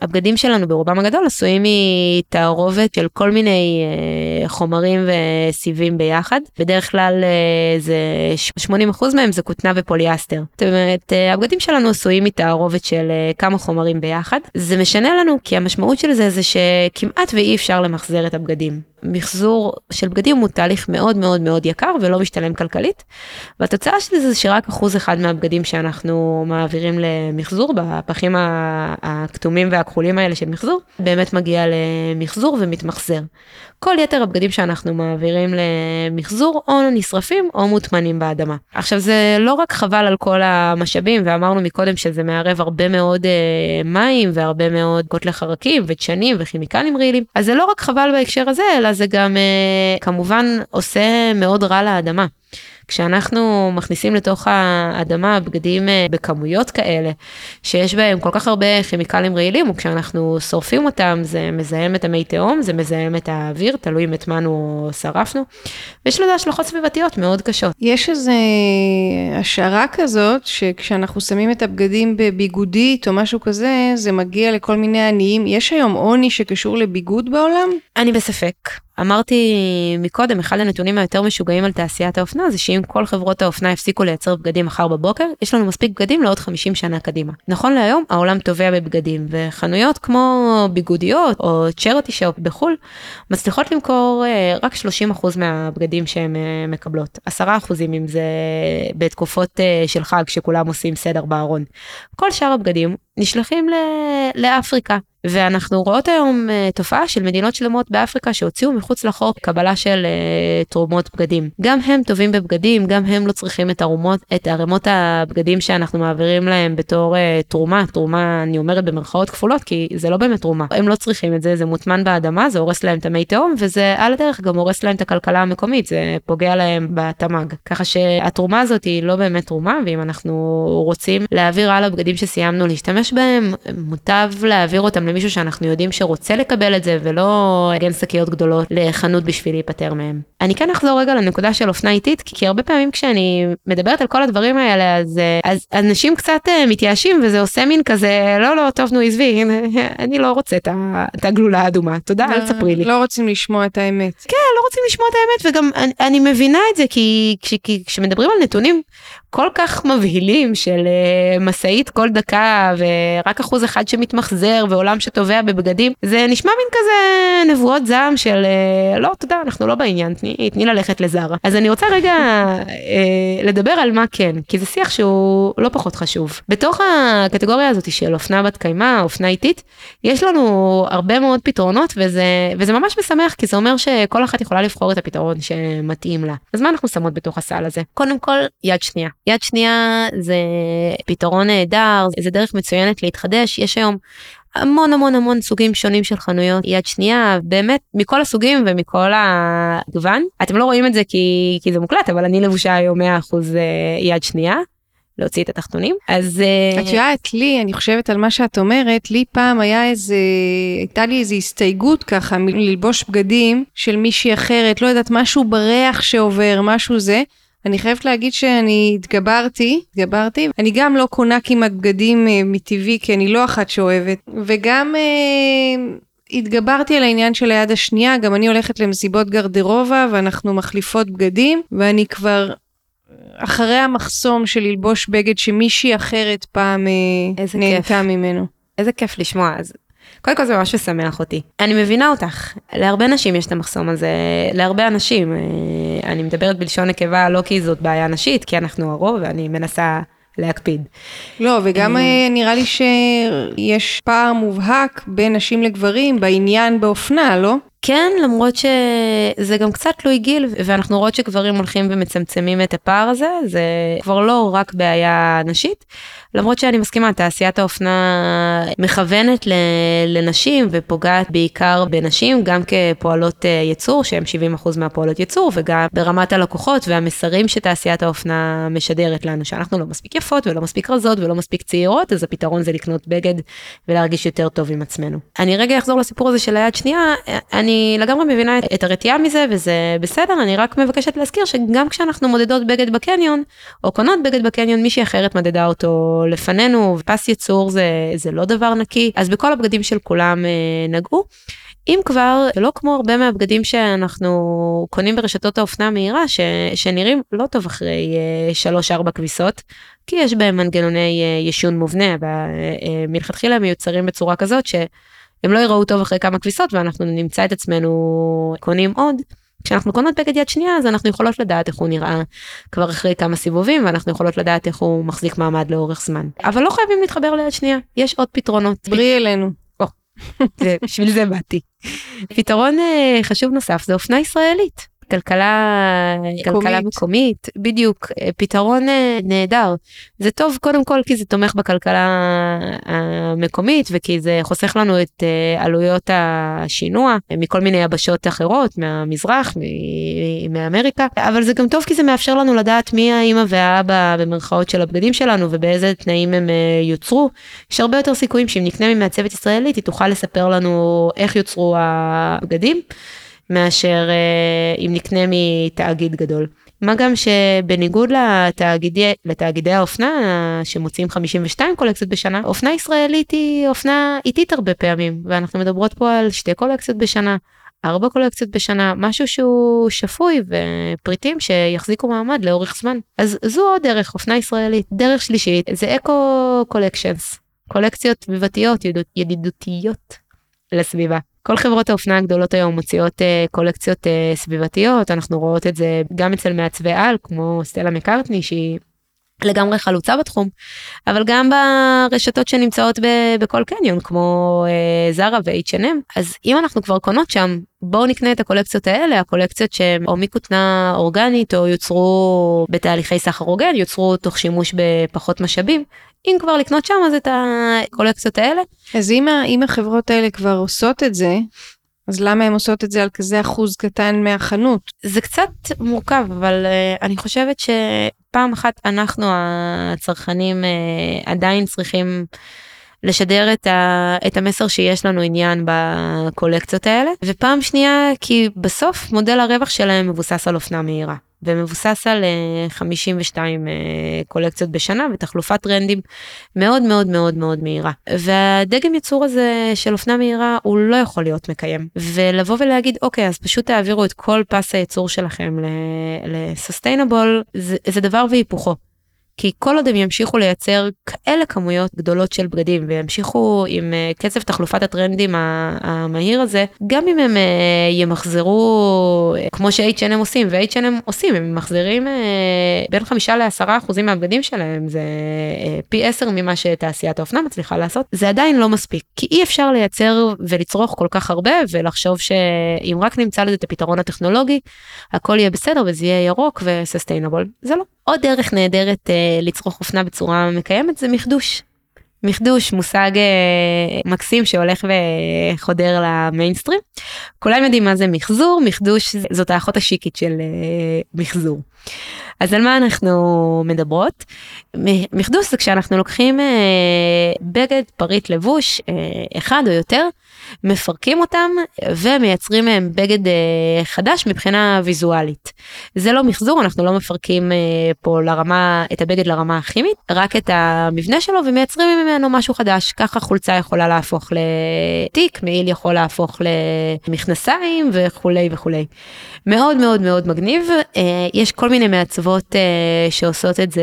הבגדים שלנו ברובם הגדול עשויים מתערובת של כל מיני uh, חומרים וסיבים ביחד. בדרך כלל uh, זה 80% מהם זה כותנה ופוליאסטר. זאת אומרת, הבגדים שלנו עשויים מתערובת של כמה חומרים ביחד. זה משנה לנו כי המשמעות של זה זה שכמעט ואי אפשר למחזר את הבגדים. מחזור של בגדים הוא תהליך מאוד מאוד מאוד יקר ולא משתלם כלכלית. והתוצאה של זה זה שרק אחוז אחד מהבגדים שאנחנו מעבירים למחזור בפחים הכתומים והכחולים האלה של מחזור באמת מגיע למחזור ומתמחזר. כל יתר הבגדים שאנחנו מעבירים למחזור או נשרפים או מוטמנים באדמה. עכשיו זה לא רק חבל על כל המשאבים ואמרנו מקודם שזה מערב הרבה מאוד אה, מים והרבה מאוד קוטלי חרקים ודשנים וכימיקלים רעילים אז זה לא רק חבל בהקשר הזה אלא זה גם אה, כמובן עושה מאוד רע לאדמה. כשאנחנו מכניסים לתוך האדמה בגדים אה, בכמויות כאלה, שיש בהם כל כך הרבה כימיקלים רעילים, וכשאנחנו שורפים אותם זה מזהם את המי תהום, זה מזהם את האוויר, תלוי אם הטמנו או שרפנו, ויש לזה השלכות סביבתיות מאוד קשות. יש איזו השערה כזאת, שכשאנחנו שמים את הבגדים בביגודית או משהו כזה, זה מגיע לכל מיני עניים. יש היום עוני שקשור לביגוד בעולם? אני בספק. אמרתי מקודם, אחד הנתונים היותר משוגעים על תעשיית האופנה זה שאם כל חברות האופנה יפסיקו לייצר בגדים מחר בבוקר, יש לנו מספיק בגדים לעוד 50 שנה קדימה. נכון להיום העולם טובע בבגדים, וחנויות כמו ביגודיות או צ'רטי שופ בחו"ל, מצליחות למכור אה, רק 30% מהבגדים שהן אה, מקבלות. 10% אם זה בתקופות אה, של חג שכולם עושים סדר בארון. כל שאר הבגדים נשלחים לאפריקה. ואנחנו רואות היום uh, תופעה של מדינות שלמות באפריקה שהוציאו מחוץ לחוק קבלה של uh, תרומות בגדים. גם הם טובים בבגדים, גם הם לא צריכים את ערומות, את ערימות הבגדים שאנחנו מעבירים להם בתור uh, תרומה, תרומה אני אומרת במרכאות כפולות כי זה לא באמת תרומה. הם לא צריכים את זה, זה מוטמן באדמה, זה הורס להם את המי תהום וזה על הדרך גם הורס להם את הכלכלה המקומית, זה פוגע להם בתמ"ג. ככה שהתרומה הזאת היא לא באמת תרומה ואם אנחנו רוצים להעביר הלאה בגדים שסיימנו להשתמש בהם, מוטב להעביר אותם למישהו שאנחנו יודעים שרוצה לקבל את זה ולא אגן שקיות גדולות לחנות בשביל להיפטר מהם. אני כן אחזור רגע לנקודה של אופנה איטית כי, הרבה פעמים כשאני מדברת על כל הדברים האלה אז, אז אנשים קצת אה, מתייאשים וזה עושה מין כזה לא לא טוב נו עזבי אני לא רוצה את הגלולה האדומה תודה אל תספרי לי. לא רוצים לשמוע את האמת. כן לא רוצים לשמוע את האמת וגם אני, אני מבינה את זה כי, כי, כי כשמדברים על נתונים כל כך מבהילים של uh, משאית כל דקה ורק אחוז אחד שמתמחזר ועולם שטובע בבגדים זה נשמע מין כזה נבואות זעם של uh, לא תודה אנחנו לא בעניין תני, תני ללכת לזרה אז אני רוצה רגע uh, לדבר על מה כן כי זה שיח שהוא לא פחות חשוב. בתוך הקטגוריה הזאת של אופנה בת קיימא אופנה איטית יש לנו הרבה מאוד פתרונות וזה וזה ממש משמח כי זה אומר שכל אחת יכולה לבחור את הפתרון שמתאים לה. אז מה אנחנו שמות בתוך הסל הזה? קודם כל יד שנייה יד שנייה זה פתרון נהדר, זה דרך מצוינת להתחדש, יש היום המון המון המון סוגים שונים של חנויות יד שנייה, באמת מכל הסוגים ומכל הגוון. אתם לא רואים את זה כי, כי זה מוקלט, אבל אני לבושה היום 100% אה, יד שנייה. להוציא את התחתונים אז אה, את יודעת לי אני חושבת על מה שאת אומרת לי פעם היה איזה הייתה לי איזה הסתייגות ככה מללבוש בגדים של מישהי אחרת לא יודעת משהו בריח שעובר משהו זה אני חייבת להגיד שאני התגברתי, התגברתי. אני גם לא קונה כמעט בגדים אה, מטבעי, כי אני לא אחת שאוהבת. וגם אה, התגברתי על העניין של היד השנייה, גם אני הולכת למסיבות גרדרובה, ואנחנו מחליפות בגדים, ואני כבר אחרי המחסום של ללבוש בגד שמישהי אחרת פעם אה, נהנתה ממנו. איזה כיף לשמוע, אז קודם כל זה ממש משמח אותי. אני מבינה אותך, להרבה נשים יש את המחסום הזה, להרבה אנשים. אה, אני מדברת בלשון נקבה לא כי זאת בעיה נשית, כי אנחנו הרוב ואני מנסה להקפיד. לא, וגם אה, אה, נראה לי שיש פער מובהק בין נשים לגברים בעניין באופנה, לא? כן, למרות שזה גם קצת תלוי גיל, ואנחנו רואות שגברים הולכים ומצמצמים את הפער הזה, זה כבר לא רק בעיה נשית, למרות שאני מסכימה, תעשיית האופנה מכוונת לנשים ופוגעת בעיקר בנשים, גם כפועלות אה, ייצור, שהן 70% מהפועלות ייצור, וגם ברמת הלקוחות והמסרים שתעשיית האופנה משדרת לנו, שאנחנו לא מספיק יפות ולא מספיק רזות ולא מספיק צעירות, אז הפתרון זה לקנות בגד ולהרגיש יותר טוב עם עצמנו. אני רגע אחזור לסיפור הזה של היד שנייה, אני לגמרי מבינה את, הרתיעה מזה וזה בסדר, אני רק מבקשת להזכיר שגם כשאנחנו מודדות בגד בקניון, או קונות בגד בקניון, מישהי אחרת מדדה אותו לפנינו, פס ייצור זה, זה לא דבר נקי, אז בכל הבגדים של כולם אה, נגעו. אם כבר, לא כמו הרבה מהבגדים שאנחנו קונים ברשתות האופנה המהירה, ש, שנראים לא טוב אחרי 3-4 אה, כביסות, כי יש בהם מנגנוני אה, ישון מובנה, ומלכתחילה מיוצרים בצורה כזאת שהם לא יראו טוב אחרי כמה כביסות ואנחנו נמצא את עצמנו קונים עוד. כשאנחנו קונות בגד יד שנייה אז אנחנו יכולות לדעת איך הוא נראה כבר אחרי כמה סיבובים ואנחנו יכולות לדעת איך הוא מחזיק מעמד לאורך זמן. אבל לא חייבים להתחבר ליד שנייה, יש עוד פתרונות. ברי אלינו. בשביל זה באתי. פתרון אה, חשוב נוסף זה אופנה ישראלית. כלכלה כלכלה מקומית. בדיוק אה, פתרון אה, נהדר. זה טוב קודם כל כי זה תומך בכלכלה המקומית וכי זה חוסך לנו את אה, עלויות השינוע מכל מיני יבשות אחרות מהמזרח מאמריקה. אבל זה גם טוב כי זה מאפשר לנו לדעת מי האמא והאבא במרכאות של הבגדים שלנו ובאיזה תנאים הם יוצרו. יש הרבה יותר סיכויים שאם נקנה ממעצבת ישראלית היא תוכל לספר לנו איך יוצרו הבגדים. מאשר אה, אם נקנה מתאגיד גדול. מה גם שבניגוד לתאגידי, לתאגידי האופנה שמוציאים 52 קולקציות בשנה, אופנה ישראלית היא אופנה איטית הרבה פעמים, ואנחנו מדברות פה על שתי קולקציות בשנה. ארבע קולקציות בשנה, משהו שהוא שפוי ופריטים שיחזיקו מעמד לאורך זמן. אז זו עוד דרך, אופנה ישראלית. דרך שלישית זה אקו קולקשנס, קולקציות סביבתיות ידידותיות לסביבה. כל חברות האופנה הגדולות היום מוציאות uh, קולקציות uh, סביבתיות, אנחנו רואות את זה גם אצל מעצבי על כמו סטלה מקארטני שהיא לגמרי חלוצה בתחום, אבל גם ברשתות שנמצאות ב- בכל קניון כמו זרה uh, ו-H&M, אז אם אנחנו כבר קונות שם, בואו נקנה את הקולקציות האלה, הקולקציות שהן או מכותנה אורגנית או יוצרו בתהליכי סחר הוגן, יוצרו תוך שימוש בפחות משאבים. אם כבר לקנות שם אז את הקולקציות האלה. אז אם, אם החברות האלה כבר עושות את זה, אז למה הן עושות את זה על כזה אחוז קטן מהחנות? זה קצת מורכב, אבל uh, אני חושבת שפעם אחת אנחנו הצרכנים uh, עדיין צריכים לשדר את, ה, את המסר שיש לנו עניין בקולקציות האלה, ופעם שנייה כי בסוף מודל הרווח שלהם מבוסס על אופנה מהירה. ומבוסס על 52 אה, אה, קולקציות בשנה ותחלופת טרנדים מאוד מאוד מאוד מאוד מהירה. והדגם ייצור הזה של אופנה מהירה הוא לא יכול להיות מקיים. ולבוא ולהגיד אוקיי אז פשוט תעבירו את כל פס הייצור שלכם לסוסטיינבול זה, זה דבר והיפוכו. כי כל עוד הם ימשיכו לייצר כאלה כמויות גדולות של בגדים וימשיכו עם uh, קצב תחלופת הטרנדים המהיר הזה, גם אם הם uh, ימחזרו uh, כמו ש-H&M עושים, ו-H&M עושים, הם מחזירים בין חמישה לעשרה אחוזים מהבגדים שלהם, זה פי עשר ממה שתעשיית האופנה מצליחה לעשות, זה עדיין לא מספיק, כי אי אפשר לייצר ולצרוך כל כך הרבה ולחשוב שאם רק נמצא לזה את הפתרון הטכנולוגי, הכל יהיה בסדר וזה יהיה ירוק וסוסטיינבול, זה לא. עוד דרך נהדרת אה, לצרוך אופנה בצורה מקיימת זה מחדוש. מחדוש מושג אה, מקסים שהולך וחודר למיינסטרים. כולם יודעים מה זה מחזור, מחדוש זאת האחות השיקית של אה, מחזור. אז על מה אנחנו מדברות? מחדוש זה כשאנחנו לוקחים אה, בגד, פריט לבוש, אה, אחד או יותר, מפרקים אותם ומייצרים מהם בגד אה, חדש מבחינה ויזואלית. זה לא מחזור, אנחנו לא מפרקים אה, פה לרמה, את הבגד לרמה הכימית, רק את המבנה שלו ומייצרים ממנו משהו חדש. ככה חולצה יכולה להפוך לתיק, מעיל יכול להפוך למכנסיים וכולי וכולי. מאוד מאוד מאוד מגניב, אה, יש כל מיני מעצבות שעושות את זה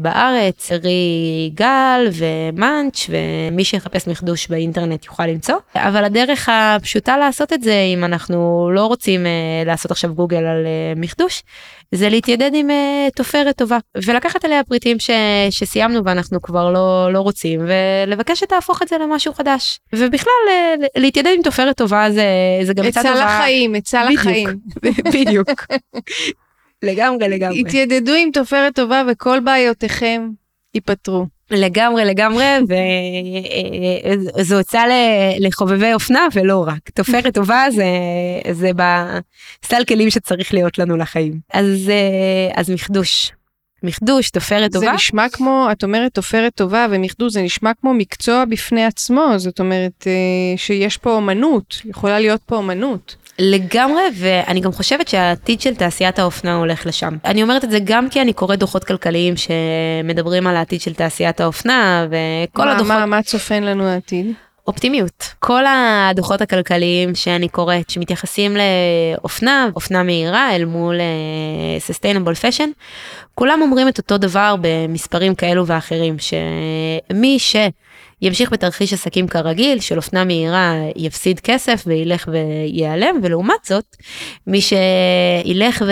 בארץ, רי גל ומאנץ' ומי שיחפש מחדוש באינטרנט יוכל למצוא. אבל הדרך הפשוטה לעשות את זה, אם אנחנו לא רוצים uh, לעשות עכשיו גוגל על uh, מחדוש, זה להתיידד עם uh, תופרת טובה, ולקחת עליה פריטים ש, שסיימנו ואנחנו כבר לא, לא רוצים, ולבקש שתהפוך את זה למשהו חדש. ובכלל, uh, להתיידד עם תופרת טובה זה, זה גם עצה טובה. עצה לחיים, עצה לחיים. <laughs> בדיוק. לגמרי, לגמרי. התיידדו עם תופרת טובה וכל בעיותיכם ייפתרו. לגמרי לגמרי וזו עצה לחובבי אופנה ולא רק תופרת טובה זה זה בסל כלים שצריך להיות לנו לחיים אז אז מחדוש. מחדוש, תופרת טובה. זה נשמע כמו, את אומרת תופרת טובה ומחדוש, זה נשמע כמו מקצוע בפני עצמו, זאת אומרת אה, שיש פה אומנות, יכולה להיות פה אומנות. לגמרי, ואני גם חושבת שהעתיד של תעשיית האופנה הולך לשם. אני אומרת את זה גם כי אני קוראת דוחות כלכליים שמדברים על העתיד של תעשיית האופנה, וכל מה, הדוחות... מה, מה צופן לנו העתיד? אופטימיות. כל הדוחות הכלכליים שאני קוראת שמתייחסים לאופנה, אופנה מהירה אל מול uh, sustainable fashion, כולם אומרים את אותו דבר במספרים כאלו ואחרים, שמי ש... ימשיך בתרחיש עסקים כרגיל של אופנה מהירה יפסיד כסף וילך וייעלם ולעומת זאת מי שילך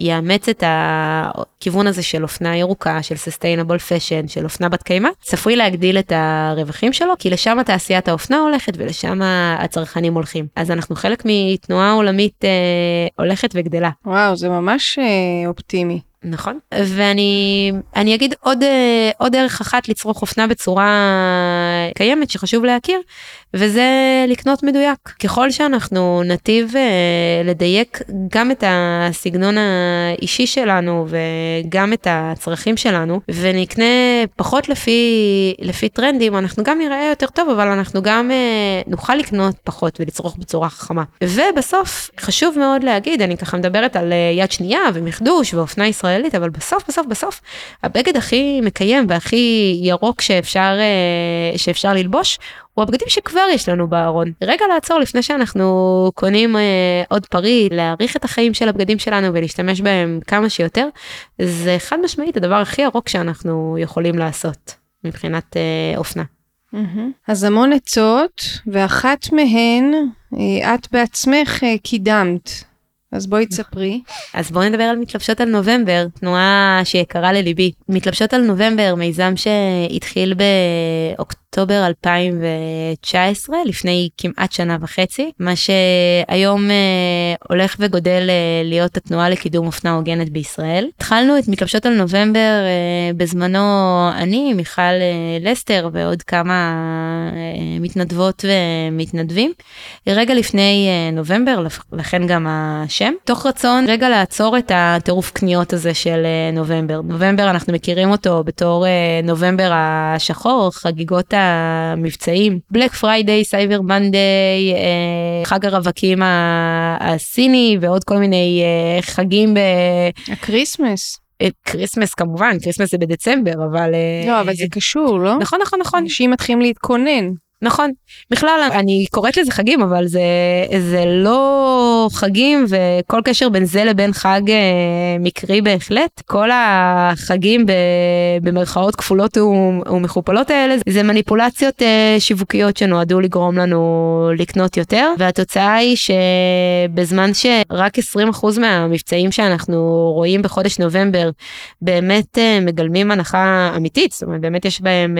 ויאמץ את הכיוון הזה של אופנה ירוקה של sustainable fashion של אופנה בת קיימא צפוי להגדיל את הרווחים שלו כי לשם תעשיית האופנה הולכת ולשם הצרכנים הולכים אז אנחנו חלק מתנועה עולמית אה, הולכת וגדלה. וואו זה ממש אה, אופטימי. נכון. ואני אני אגיד עוד אה, עוד דרך אחת לצרוך אופנה בצורה קיימת שחשוב להכיר וזה לקנות מדויק ככל שאנחנו נתיב אה, לדייק גם את הסגנון האישי שלנו וגם את הצרכים שלנו ונקנה פחות לפי לפי טרנדים אנחנו גם נראה יותר טוב אבל אנחנו גם אה, נוכל לקנות פחות ולצרוך בצורה חכמה ובסוף חשוב מאוד להגיד אני ככה מדברת על יד שנייה ומחדוש ואופנה ישראלית. אבל בסוף, בסוף, בסוף, הבגד הכי מקיים והכי ירוק שאפשר, אה, שאפשר ללבוש, הוא הבגדים שכבר יש לנו בארון. רגע לעצור לפני שאנחנו קונים אה, עוד פריט, להעריך את החיים של הבגדים שלנו ולהשתמש בהם כמה שיותר, זה חד משמעית הדבר הכי ארוך שאנחנו יכולים לעשות מבחינת אה, אופנה. אז המון עצות, ואחת מהן, אה, את בעצמך אה, קידמת. אז בואי תספרי. אז בואו נדבר על מתלבשות על נובמבר, תנועה שיקרה לליבי. מתלבשות על נובמבר, מיזם שהתחיל באוקטובר 2019, לפני כמעט שנה וחצי, מה שהיום אה, הולך וגודל אה, להיות התנועה לקידום אופנה הוגנת בישראל. התחלנו את מתלבשות על נובמבר אה, בזמנו אני, מיכל אה, לסטר ועוד כמה אה, מתנדבות ומתנדבים. רגע לפני אה, נובמבר, לכן גם השם, תוך רצון רגע לעצור את הטירוף קניות הזה של אה, נובמבר. נובמבר אנחנו מכירים אותו בתור אה, נובמבר השחור, חגיגות המבצעים, Black Friday, Cyber Monday, חג הרווקים הסיני ועוד כל מיני אה, חגים ב... הקריסמס. כריסמס כמובן, כריסמס זה בדצמבר, אבל... לא, אבל זה קשור, לא? נכון, נכון, נכון. אנשים מתחילים להתכונן. נכון. בכלל, אני קוראת לזה חגים, אבל זה, זה לא חגים, וכל קשר בין זה לבין חג אה, מקרי בהחלט. כל החגים ב, במרכאות כפולות ומכופלות האלה, זה מניפולציות אה, שיווקיות שנועדו לגרום לנו לקנות יותר, והתוצאה היא שבזמן שרק 20% מהמבצעים שאנחנו רואים בחודש נובמבר באמת אה, מגלמים הנחה אמיתית, זאת אומרת, באמת יש בהם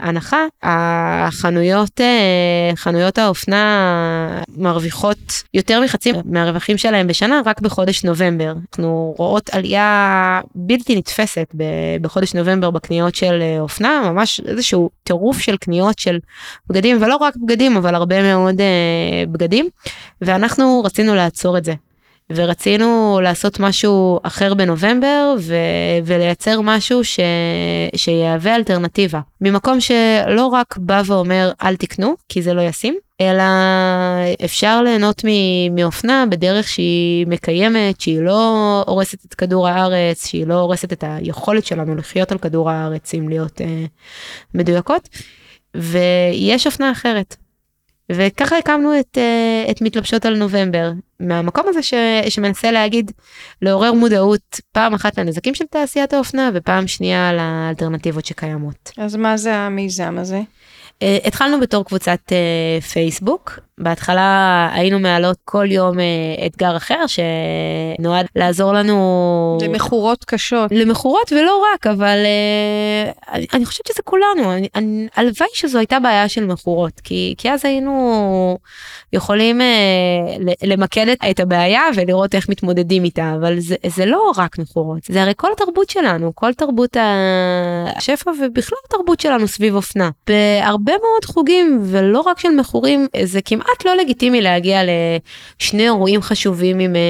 הנחה, החנויות חנויות, אה, חנויות האופנה מרוויחות יותר מחצי מהרווחים שלהם בשנה רק בחודש נובמבר. אנחנו רואות עלייה בלתי נתפסת בחודש נובמבר בקניות של אה, אופנה, ממש איזשהו טירוף של קניות של בגדים, ולא רק בגדים, אבל הרבה מאוד אה, בגדים, ואנחנו רצינו לעצור את זה. ורצינו לעשות משהו אחר בנובמבר ו- ולייצר משהו ש- שיהווה אלטרנטיבה. ממקום שלא רק בא ואומר אל תקנו כי זה לא ישים, אלא אפשר ליהנות מאופנה בדרך שהיא מקיימת, שהיא לא הורסת את כדור הארץ, שהיא לא הורסת את היכולת שלנו לחיות על כדור הארץ אם להיות אה, מדויקות. ויש אופנה אחרת. וככה הקמנו את, uh, את מתלבשות על נובמבר, מהמקום הזה ש, שמנסה להגיד, לעורר מודעות פעם אחת לנזקים של תעשיית האופנה ופעם שנייה לאלטרנטיבות שקיימות. אז מה זה המיזם הזה? Uh, התחלנו בתור קבוצת uh, פייסבוק, בהתחלה היינו מעלות כל יום uh, אתגר אחר שנועד לעזור לנו... למכורות קשות. למכורות ולא רק, אבל uh, אני, אני חושבת שזה כולנו, אני, אני, הלוואי שזו הייתה בעיה של מכורות, כי, כי אז היינו יכולים uh, למקד את הבעיה ולראות איך מתמודדים איתה, אבל זה, זה לא רק מכורות, זה הרי כל התרבות שלנו, כל תרבות השפע ובכלל התרבות שלנו סביב אופנה. בהרבה מאוד חוגים ולא רק של מכורים זה כמעט לא לגיטימי להגיע לשני אירועים חשובים עם, אה,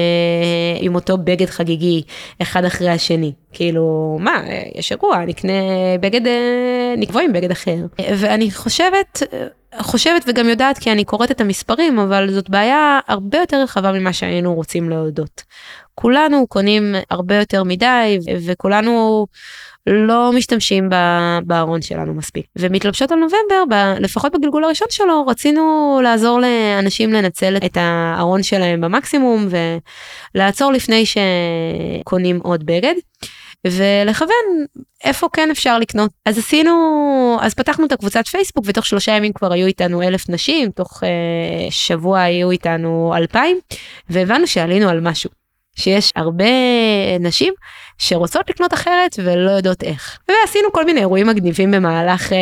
עם אותו בגד חגיגי אחד אחרי השני כאילו מה יש אירוע נקנה בגד אה, נקבוע עם בגד אחר ואני חושבת חושבת וגם יודעת כי אני קוראת את המספרים אבל זאת בעיה הרבה יותר רחבה ממה שהיינו רוצים להודות. כולנו קונים הרבה יותר מדי וכולנו לא משתמשים בארון שלנו מספיק. ומתלבשות על נובמבר, ב, לפחות בגלגול הראשון שלו, רצינו לעזור לאנשים לנצל את הארון שלהם במקסימום ולעצור לפני שקונים עוד בגד. ולכוון איפה כן אפשר לקנות. אז עשינו, אז פתחנו את הקבוצת פייסבוק ותוך שלושה ימים כבר היו איתנו אלף נשים, תוך uh, שבוע היו איתנו אלפיים, והבנו שעלינו על משהו. שיש הרבה נשים שרוצות לקנות אחרת ולא יודעות איך. ועשינו כל מיני אירועים מגניבים במהלך, אה,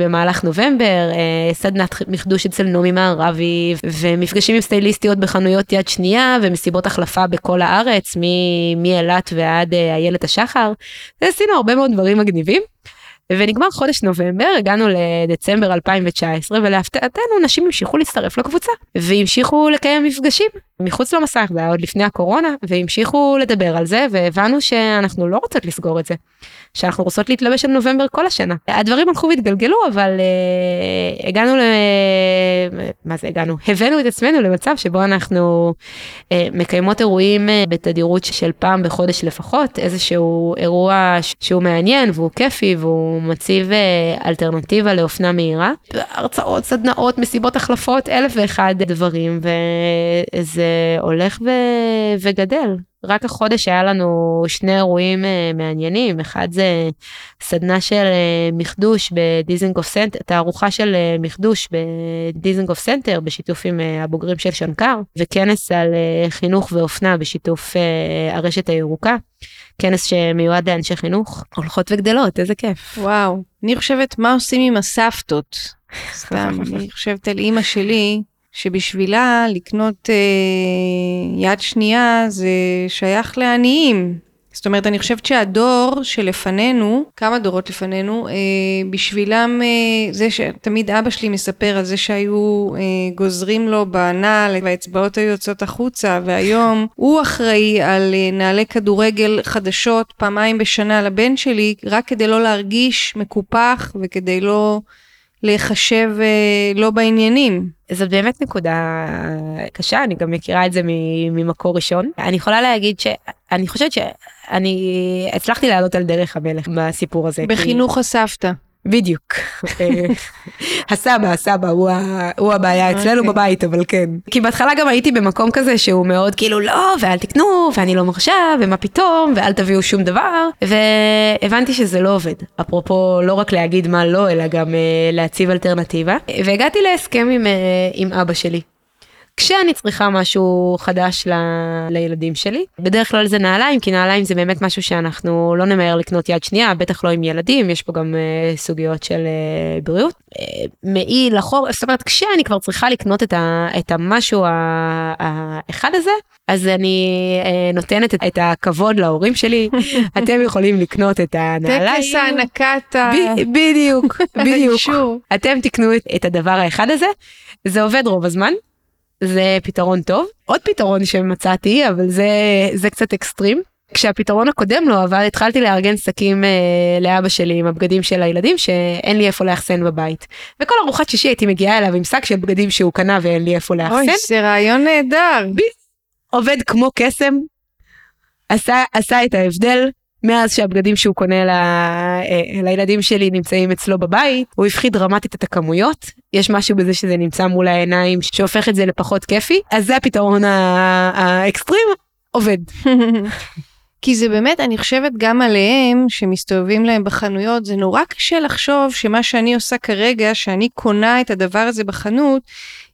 במהלך נובמבר, אה, סדנת מחדוש אצל נעמי מערבי, ומפגשים עם סטייליסטיות בחנויות יד שנייה, ומסיבות החלפה בכל הארץ, מאילת ועד אה, איילת השחר. ועשינו הרבה מאוד דברים מגניבים. ונגמר חודש נובמבר, הגענו לדצמבר 2019, ולהפתעתנו נשים המשיכו להצטרף לקבוצה, והמשיכו לקיים מפגשים. מחוץ למסך, זה היה עוד לפני הקורונה, והמשיכו לדבר על זה, והבנו שאנחנו לא רוצות לסגור את זה. שאנחנו רוצות להתלבש על נובמבר כל השנה. הדברים הלכו והתגלגלו, אבל uh, הגענו ל... מה זה הגענו? הבאנו את עצמנו למצב שבו אנחנו אה, מקיימות אירועים אה, בתדירות של פעם בחודש לפחות, איזשהו אירוע שהוא מעניין והוא כיפי והוא מציב אה, אלטרנטיבה לאופנה מהירה. הרצאות, סדנאות, מסיבות החלפות, אלף ואחד דברים, וזה הולך ו... וגדל. רק החודש היה לנו שני אירועים אה, מעניינים, אחד זה סדנה של אה, מחדוש בדיזנגוף סנטר, תערוכה של אה, מחדוש בדיזנגוף סנטר בשיתוף עם אה, הבוגרים של שנקר, וכנס על אה, חינוך ואופנה בשיתוף אה, הרשת הירוקה. כנס שמיועד לאנשי חינוך, הולכות וגדלות, איזה כיף. וואו, אני חושבת מה עושים עם הסבתות. <laughs> סתם, אני חושבת על אימא שלי, שבשבילה לקנות אה, יד שנייה זה שייך לעניים. זאת אומרת, אני חושבת שהדור שלפנינו, כמה דורות לפנינו, אה, בשבילם, אה, זה שתמיד אבא שלי מספר על זה שהיו אה, גוזרים לו בנעל והאצבעות היו יוצאות החוצה, והיום <laughs> הוא אחראי על אה, נעלי כדורגל חדשות פעמיים בשנה לבן שלי, רק כדי לא להרגיש מקופח וכדי לא להיחשב אה, לא בעניינים. זאת באמת נקודה קשה, אני גם מכירה את זה ממקור ראשון. אני יכולה להגיד שאני חושבת שאני הצלחתי לעלות על דרך המלך בסיפור הזה. בחינוך כי... הסבתא. בדיוק. הסבא, הסבא הוא, ה... הוא הבעיה אצלנו okay. אוקיי. בבית, אבל כן. כי בהתחלה גם הייתי במקום כזה שהוא מאוד כאילו לא, ואל תקנו, ואני לא מרשה, ומה פתאום, ואל תביאו שום דבר, והבנתי שזה לא עובד. אפרופו לא רק להגיד מה לא, אלא גם uh, להציב אלטרנטיבה. והגעתי להסכם עם, uh, עם אבא שלי. כשאני צריכה משהו חדש ל... לילדים שלי. בדרך כלל זה נעליים, כי נעליים זה באמת משהו שאנחנו לא נמהר לקנות יד שנייה, בטח לא עם ילדים, יש פה גם uh, סוגיות של uh, בריאות. Uh, מעיל, אחור, זאת אומרת, כשאני כבר צריכה לקנות את, ה... את המשהו האחד הזה, אז אני uh, נותנת את, את הכבוד להורים שלי, <laughs> אתם יכולים לקנות את הנעליים. טקס הענקת ה... בדיוק, <laughs> בדיוק. אתם תקנו את, את הדבר האחד הזה, זה עובד רוב הזמן. זה פתרון טוב. עוד פתרון שמצאתי, אבל זה, זה קצת אקסטרים. כשהפתרון הקודם לא עבד, התחלתי לארגן שקים אה, לאבא שלי עם הבגדים של הילדים שאין לי איפה לאחסן בבית. וכל ארוחת שישי הייתי מגיעה אליו עם שק של בגדים שהוא קנה ואין לי איפה לאחסן. אוי, זה רעיון נהדר. ב... עובד כמו קסם, עשה, עשה את ההבדל, מאז שהבגדים שהוא קונה ל... אה, לילדים שלי נמצאים אצלו בבית, הוא הפחית דרמטית את הכמויות. יש משהו בזה שזה נמצא מול העיניים שהופך את זה לפחות כיפי, אז זה הפתרון האקסטרים, עובד. <laughs> כי זה באמת, אני חושבת גם עליהם, שמסתובבים להם בחנויות, זה נורא קשה לחשוב שמה שאני עושה כרגע, שאני קונה את הדבר הזה בחנות,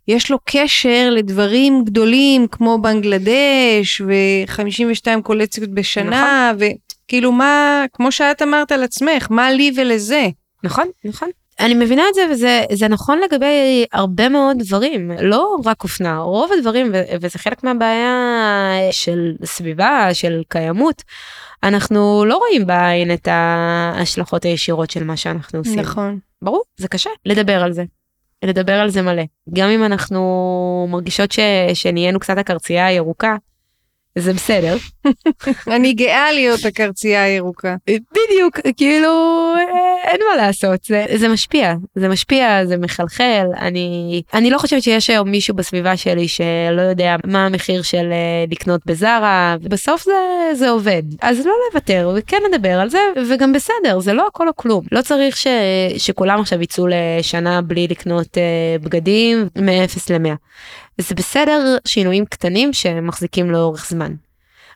יש לו קשר לדברים גדולים כמו בנגלדש ו-52 קולציות בשנה, נכון. כאילו מה, כמו שאת אמרת על עצמך, מה לי ולזה? נכון, נכון. אני מבינה את זה וזה נכון לגבי הרבה מאוד דברים, לא רק אופנה, רוב הדברים, וזה חלק מהבעיה של סביבה, של קיימות. אנחנו לא רואים בעין את ההשלכות הישירות של מה שאנחנו עושים. נכון. ברור, זה קשה לדבר על זה. לדבר על זה מלא. גם אם אנחנו מרגישות ש... שנהיינו קצת הקרצייה הירוקה, זה בסדר. אני גאה להיות הקרצייה הירוקה. בדיוק, כאילו אין מה לעשות, זה, זה משפיע, זה משפיע, זה מחלחל, אני, אני לא חושבת שיש היום מישהו בסביבה שלי שלא יודע מה המחיר של אה, לקנות בזארה, ובסוף זה, זה עובד. אז לא לוותר, וכן נדבר על זה, וגם בסדר, זה לא הכל או כלום. לא צריך ש, שכולם עכשיו יצאו לשנה בלי לקנות uh, בגדים מ-0 ל-100. זה בסדר שינויים קטנים שמחזיקים לאורך זמן.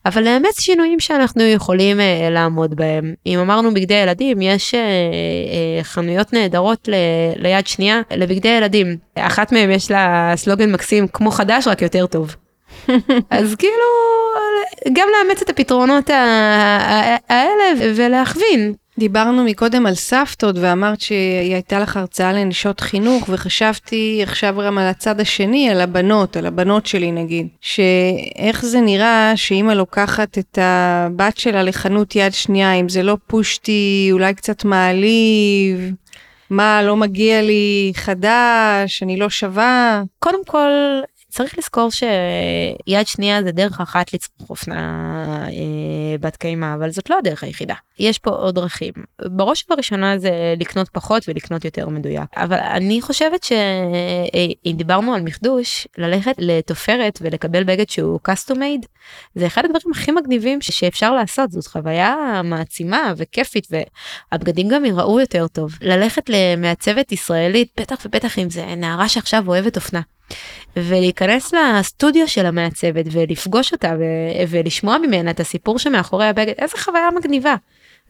אבל לאמץ שינויים שאנחנו יכולים uh, לעמוד בהם. אם אמרנו בגדי ילדים, יש uh, uh, חנויות נהדרות ל, ליד שנייה לבגדי ילדים. אחת מהם יש לה סלוגן מקסים כמו חדש רק יותר טוב. <laughs> אז כאילו גם לאמץ את הפתרונות האלה ולהכווין. דיברנו מקודם על סבתות ואמרת שהיא הייתה לך הרצאה לנשות חינוך וחשבתי עכשיו גם על הצד השני, על הבנות, על הבנות שלי נגיד, שאיך זה נראה שאימא לוקחת את הבת שלה לחנות יד שנייה, אם זה לא פושטי, אולי קצת מעליב, מה, לא מגיע לי חדש, אני לא שווה? קודם כל, צריך לזכור שיד שנייה זה דרך אחת לצרוך אופנה אה, בת קיימא, אבל זאת לא הדרך היחידה. יש פה עוד דרכים. בראש ובראשונה זה לקנות פחות ולקנות יותר מדויק. אבל אני חושבת שאם דיברנו על מכדוש, ללכת לתופרת ולקבל בגד שהוא custom made, זה אחד הדברים הכי מגניבים שאפשר לעשות, זאת חוויה מעצימה וכיפית, והבגדים גם יראו יותר טוב. ללכת למעצבת ישראלית, בטח ובטח אם זה נערה שעכשיו אוהבת אופנה. ולהיכנס לסטודיו של המעצבת ולפגוש אותה ו- ולשמוע ממנה את הסיפור שמאחורי הבגד, איזה חוויה מגניבה.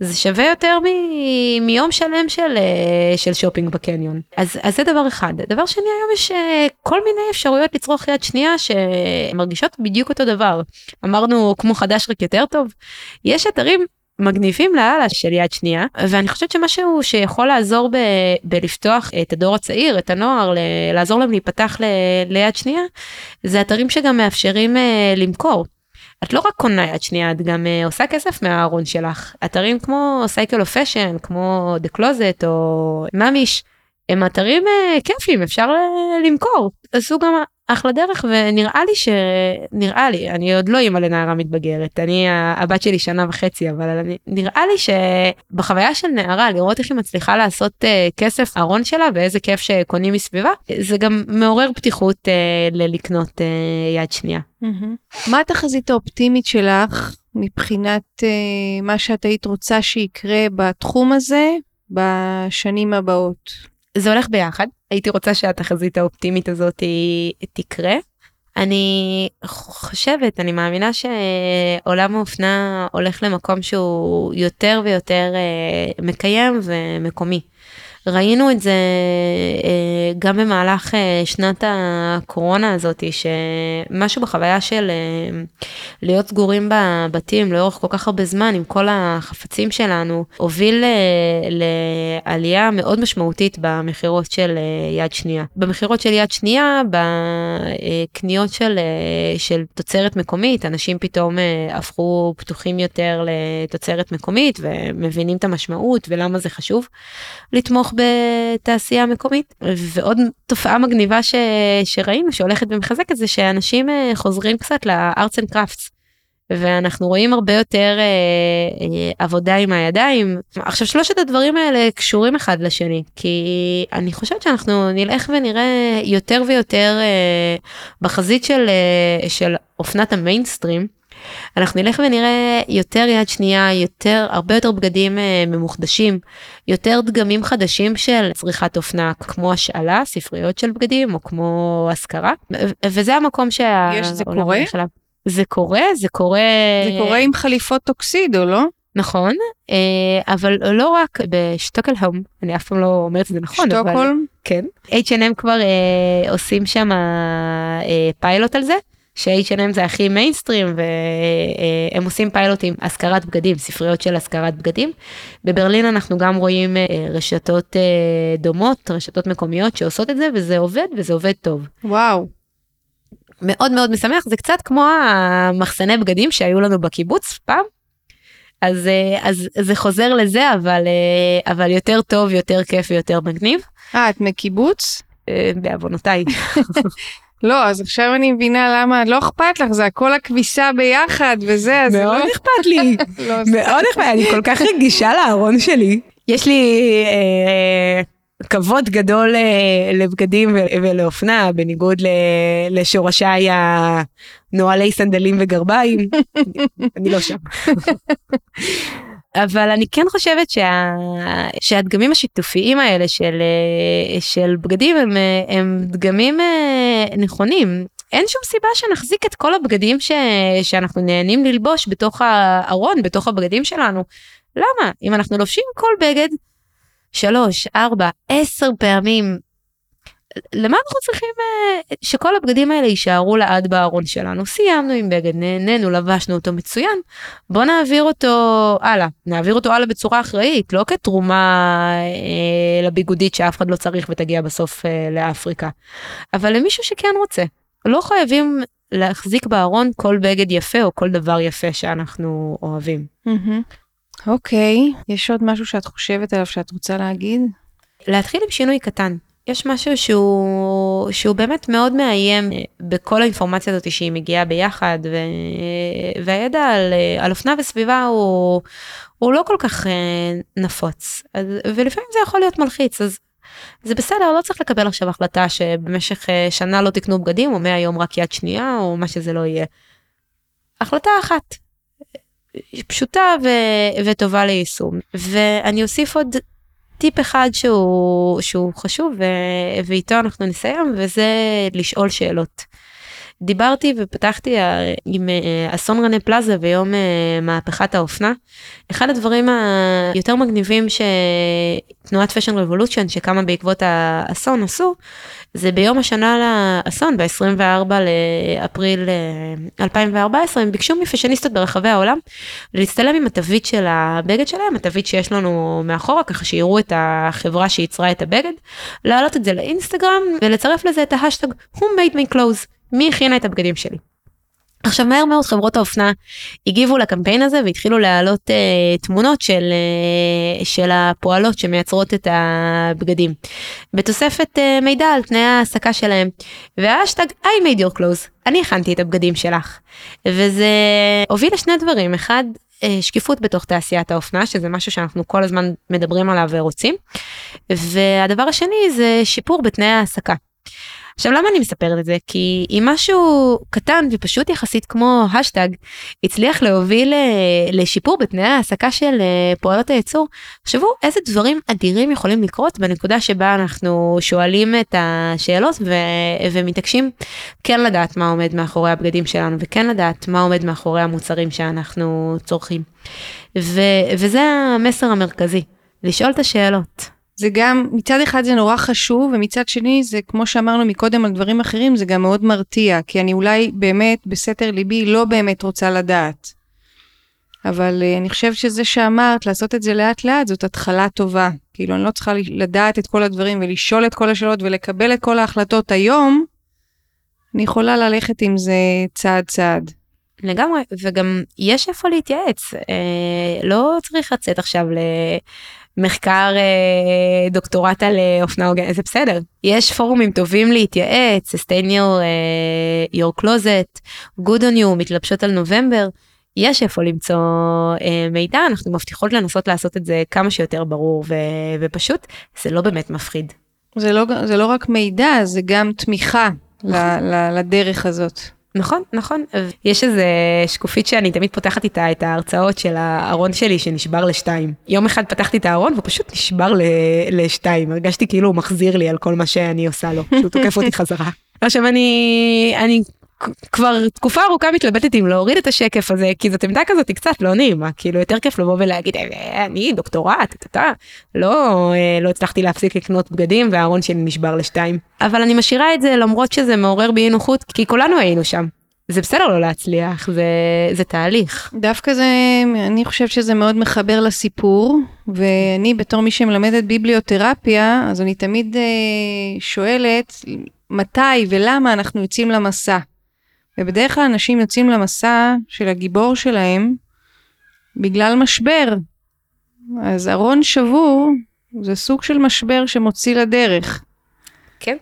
זה שווה יותר מ- מיום שלם של, אה, של שופינג בקניון. אז, אז זה דבר אחד. דבר שני, היום יש אה, כל מיני אפשרויות לצרוך יד שנייה שמרגישות בדיוק אותו דבר. אמרנו כמו חדש רק יותר טוב. יש אתרים מגניבים לאללה של יד שנייה ואני חושבת שמשהו שיכול לעזור ב, בלפתוח את הדור הצעיר את הנוער ל, לעזור להם להיפתח ל, ליד שנייה זה אתרים שגם מאפשרים אה, למכור. את לא רק קונה יד שנייה את גם אה, עושה כסף מהארון שלך אתרים כמו Cycle of Fashion כמו The Closet או מאמיש הם אתרים אה, כיפים אפשר אה, למכור שזו גם אחלה דרך ונראה לי שנראה לי אני עוד לא אימא לנערה מתבגרת אני הבת שלי שנה וחצי אבל אני, נראה לי שבחוויה של נערה לראות איך היא מצליחה לעשות אה, כסף ארון שלה ואיזה כיף שקונים מסביבה זה גם מעורר פתיחות uh, ללקנות uh, יד שנייה. Mm-hmm. מה התחזית האופטימית שלך מבחינת uh, מה שאת היית רוצה שיקרה בתחום הזה בשנים הבאות? זה הולך ביחד. הייתי רוצה שהתחזית האופטימית הזאת תקרה. אני חושבת, אני מאמינה שעולם האופנה הולך למקום שהוא יותר ויותר אה, מקיים ומקומי. ראינו את זה אה, גם במהלך אה, שנת הקורונה הזאת, שמשהו בחוויה של אה, להיות סגורים בבתים לאורך כל כך הרבה זמן עם כל החפצים שלנו, הוביל לעלייה מאוד משמעותית במכירות של יד שנייה. במכירות של יד שנייה, בקניות של, של תוצרת מקומית, אנשים פתאום הפכו פתוחים יותר לתוצרת מקומית ומבינים את המשמעות ולמה זה חשוב לתמוך בתעשייה מקומית. ועוד תופעה מגניבה ש... שראינו שהולכת ומחזקת זה שאנשים אה, חוזרים קצת ל arts and crafts. ואנחנו רואים הרבה יותר אה, אה, עבודה עם הידיים. עכשיו שלושת הדברים האלה קשורים אחד לשני כי אני חושבת שאנחנו נלך ונראה יותר ויותר אה, בחזית של, אה, של אופנת המיינסטרים. אנחנו נלך ונראה יותר יד שנייה, יותר, הרבה יותר בגדים אה, ממוחדשים, יותר דגמים חדשים של צריכת אופנה, כמו השאלה, ספריות של בגדים, או כמו השכרה, וזה המקום שה... יש, זה קורה? זה קורה, זה קורה... זה קורה עם חליפות טוקסידו, לא? נכון, אה, אבל לא רק בשטוקלהום, אני אף פעם לא אומרת את זה נכון, שטוקהולם? אבל כן. H&M כבר אה, עושים שם אה, פיילוט על זה. ש-H&M זה הכי מיינסטרים והם עושים פיילוטים השכרת בגדים, ספריות של השכרת בגדים. בברלין אנחנו גם רואים אה, רשתות אה, דומות, רשתות מקומיות שעושות את זה וזה עובד וזה עובד טוב. וואו. מאוד מאוד משמח, זה קצת כמו המחסני בגדים שהיו לנו בקיבוץ פעם. אז, אה, אז זה חוזר לזה אבל, אבל יותר טוב, יותר כיף ויותר מגניב. אה, את מקיבוץ? בעוונותיי. <laughs> לא, אז עכשיו אני מבינה למה לא אכפת לך, זה הכל הכביסה ביחד וזה, אז <laughs> מאוד לא... אכפת לי, לא, מאוד אכפת לי, אני כל כך רגישה לארון שלי. יש לי אה, כבוד גדול אה, לבגדים ולאופנה, בניגוד לשורשיי הנוהלי סנדלים וגרביים, <laughs> אני לא שם. <laughs> אבל אני כן חושבת שה... שהדגמים השיתופיים האלה של, של בגדים הם, הם דגמים אה, נכונים. אין שום סיבה שנחזיק את כל הבגדים ש... שאנחנו נהנים ללבוש בתוך הארון, בתוך הבגדים שלנו. למה? אם אנחנו לובשים כל בגד שלוש, ארבע, עשר פעמים למה אנחנו צריכים uh, שכל הבגדים האלה יישארו לעד בארון שלנו? סיימנו עם בגד, נהנינו, לבשנו אותו מצוין, בוא נעביר אותו הלאה, נעביר אותו הלאה בצורה אחראית, לא כתרומה uh, לביגודית שאף אחד לא צריך ותגיע בסוף uh, לאפריקה, אבל למישהו שכן רוצה. לא חייבים להחזיק בארון כל בגד יפה או כל דבר יפה שאנחנו אוהבים. אוקיי, mm-hmm. okay. יש עוד משהו שאת חושבת עליו שאת רוצה להגיד? להתחיל עם שינוי קטן. יש משהו שהוא, שהוא באמת מאוד מאיים בכל האינפורמציה הזאת שהיא מגיעה ביחד, ו, והידע על, על אופנה וסביבה הוא, הוא לא כל כך נפוץ, אז, ולפעמים זה יכול להיות מלחיץ, אז זה בסדר, לא צריך לקבל עכשיו החלטה שבמשך שנה לא תקנו בגדים, או מהיום רק יד שנייה, או מה שזה לא יהיה. החלטה אחת, פשוטה ו- וטובה ליישום. ואני אוסיף עוד טיפ אחד שהוא, שהוא חשוב ו- ואיתו אנחנו נסיים וזה לשאול שאלות. דיברתי ופתחתי אה, עם אה, אסון רנה פלאזה ויום אה, מהפכת האופנה. אחד הדברים היותר מגניבים שתנועת פשן רבולוצ'ן שקמה בעקבות האסון עשו, זה ביום השנה לאסון ב-24 לאפריל 2014 הם ביקשו מפשניסטות ברחבי העולם להצטלם עם התווית של הבגד שלהם, התווית שיש לנו מאחורה ככה שיראו את החברה שייצרה את הבגד, להעלות את זה לאינסטגרם ולצרף לזה את ההאשטג who made my clothes. מי הכינה את הבגדים שלי. עכשיו מהר מאוד חברות האופנה הגיבו לקמפיין הזה והתחילו להעלות אה, תמונות של, אה, של הפועלות שמייצרות את הבגדים. בתוספת uh, מידע על תנאי ההעסקה שלהם. והאשטג I made your clothes, אני הכנתי את הבגדים שלך. וזה הוביל לשני דברים, אחד שקיפות בתוך תעשיית האופנה שזה משהו שאנחנו כל הזמן מדברים עליו ורוצים. והדבר השני זה שיפור בתנאי ההעסקה. עכשיו למה אני מספרת את זה? כי אם משהו קטן ופשוט יחסית כמו השטג הצליח להוביל אה, לשיפור בתנאי ההעסקה של אה, פועלות הייצור, תחשבו איזה דברים אדירים יכולים לקרות בנקודה שבה אנחנו שואלים את השאלות ו- ומתעקשים כן לדעת מה עומד מאחורי הבגדים שלנו וכן לדעת מה עומד מאחורי המוצרים שאנחנו צורכים. ו- וזה המסר המרכזי, לשאול את השאלות. זה גם, מצד אחד זה נורא חשוב, ומצד שני זה, כמו שאמרנו מקודם על דברים אחרים, זה גם מאוד מרתיע, כי אני אולי באמת, בסתר ליבי, לא באמת רוצה לדעת. אבל uh, אני חושבת שזה שאמרת, לעשות את זה לאט לאט, זאת התחלה טובה. כאילו, אני לא צריכה לדעת את כל הדברים ולשאול את כל השאלות ולקבל את כל ההחלטות היום, אני יכולה ללכת עם זה צעד צעד. לגמרי, וגם יש איפה להתייעץ. אה, לא צריך לצאת עכשיו מחקר אה, דוקטורט על אה, אופנה הוגנת, זה בסדר. יש פורומים טובים להתייעץ, sustain your, אה, your closet, good on you, מתלבשות על נובמבר. יש איפה למצוא אה, מידע, אנחנו מבטיחות לנסות לעשות את זה כמה שיותר ברור ו, ופשוט, זה לא באמת מפחיד. זה לא, זה לא רק מידע, זה גם תמיכה ל, ל, לדרך הזאת. נכון, נכון. יש איזה שקופית שאני תמיד פותחת איתה את ההרצאות של הארון שלי שנשבר לשתיים. יום אחד פתחתי את הארון והוא פשוט נשבר לשתיים. הרגשתי כאילו הוא מחזיר לי על כל מה שאני עושה לו, שהוא תוקף אותי חזרה. <laughs> עכשיו אני, אני כבר תקופה ארוכה מתלבטת אם להוריד את השקף הזה כי זאת עמדה כזאת קצת לא נעימה כאילו יותר כיף לבוא ולהגיד אה, אני דוקטורט אתה לא אה, לא הצלחתי להפסיק לקנות בגדים והארון שלי נשבר לשתיים אבל אני משאירה את זה למרות שזה מעורר בי נוחות כי כולנו היינו שם. זה בסדר לא להצליח זה זה תהליך דווקא זה אני חושבת שזה מאוד מחבר לסיפור ואני בתור מי שמלמדת ביבליותרפיה אז אני תמיד אה, שואלת מתי ולמה אנחנו יוצאים למסע. ובדרך כלל אנשים יוצאים למסע של הגיבור שלהם בגלל משבר. אז ארון שבור זה סוג של משבר שמוציא לדרך. כן,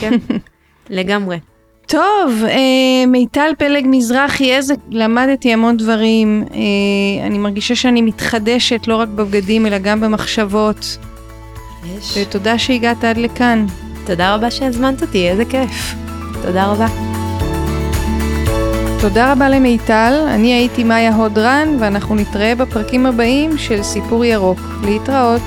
כן, <laughs> לגמרי. טוב, אה, מיטל פלג מזרחי, איזה, למדתי המון דברים. אה, אני מרגישה שאני מתחדשת לא רק בבגדים אלא גם במחשבות. יש. ותודה שהגעת עד לכאן. תודה רבה שהזמנת אותי, איזה כיף. תודה רבה. תודה רבה למיטל, אני הייתי מאיה הודרן ואנחנו נתראה בפרקים הבאים של סיפור ירוק. להתראות.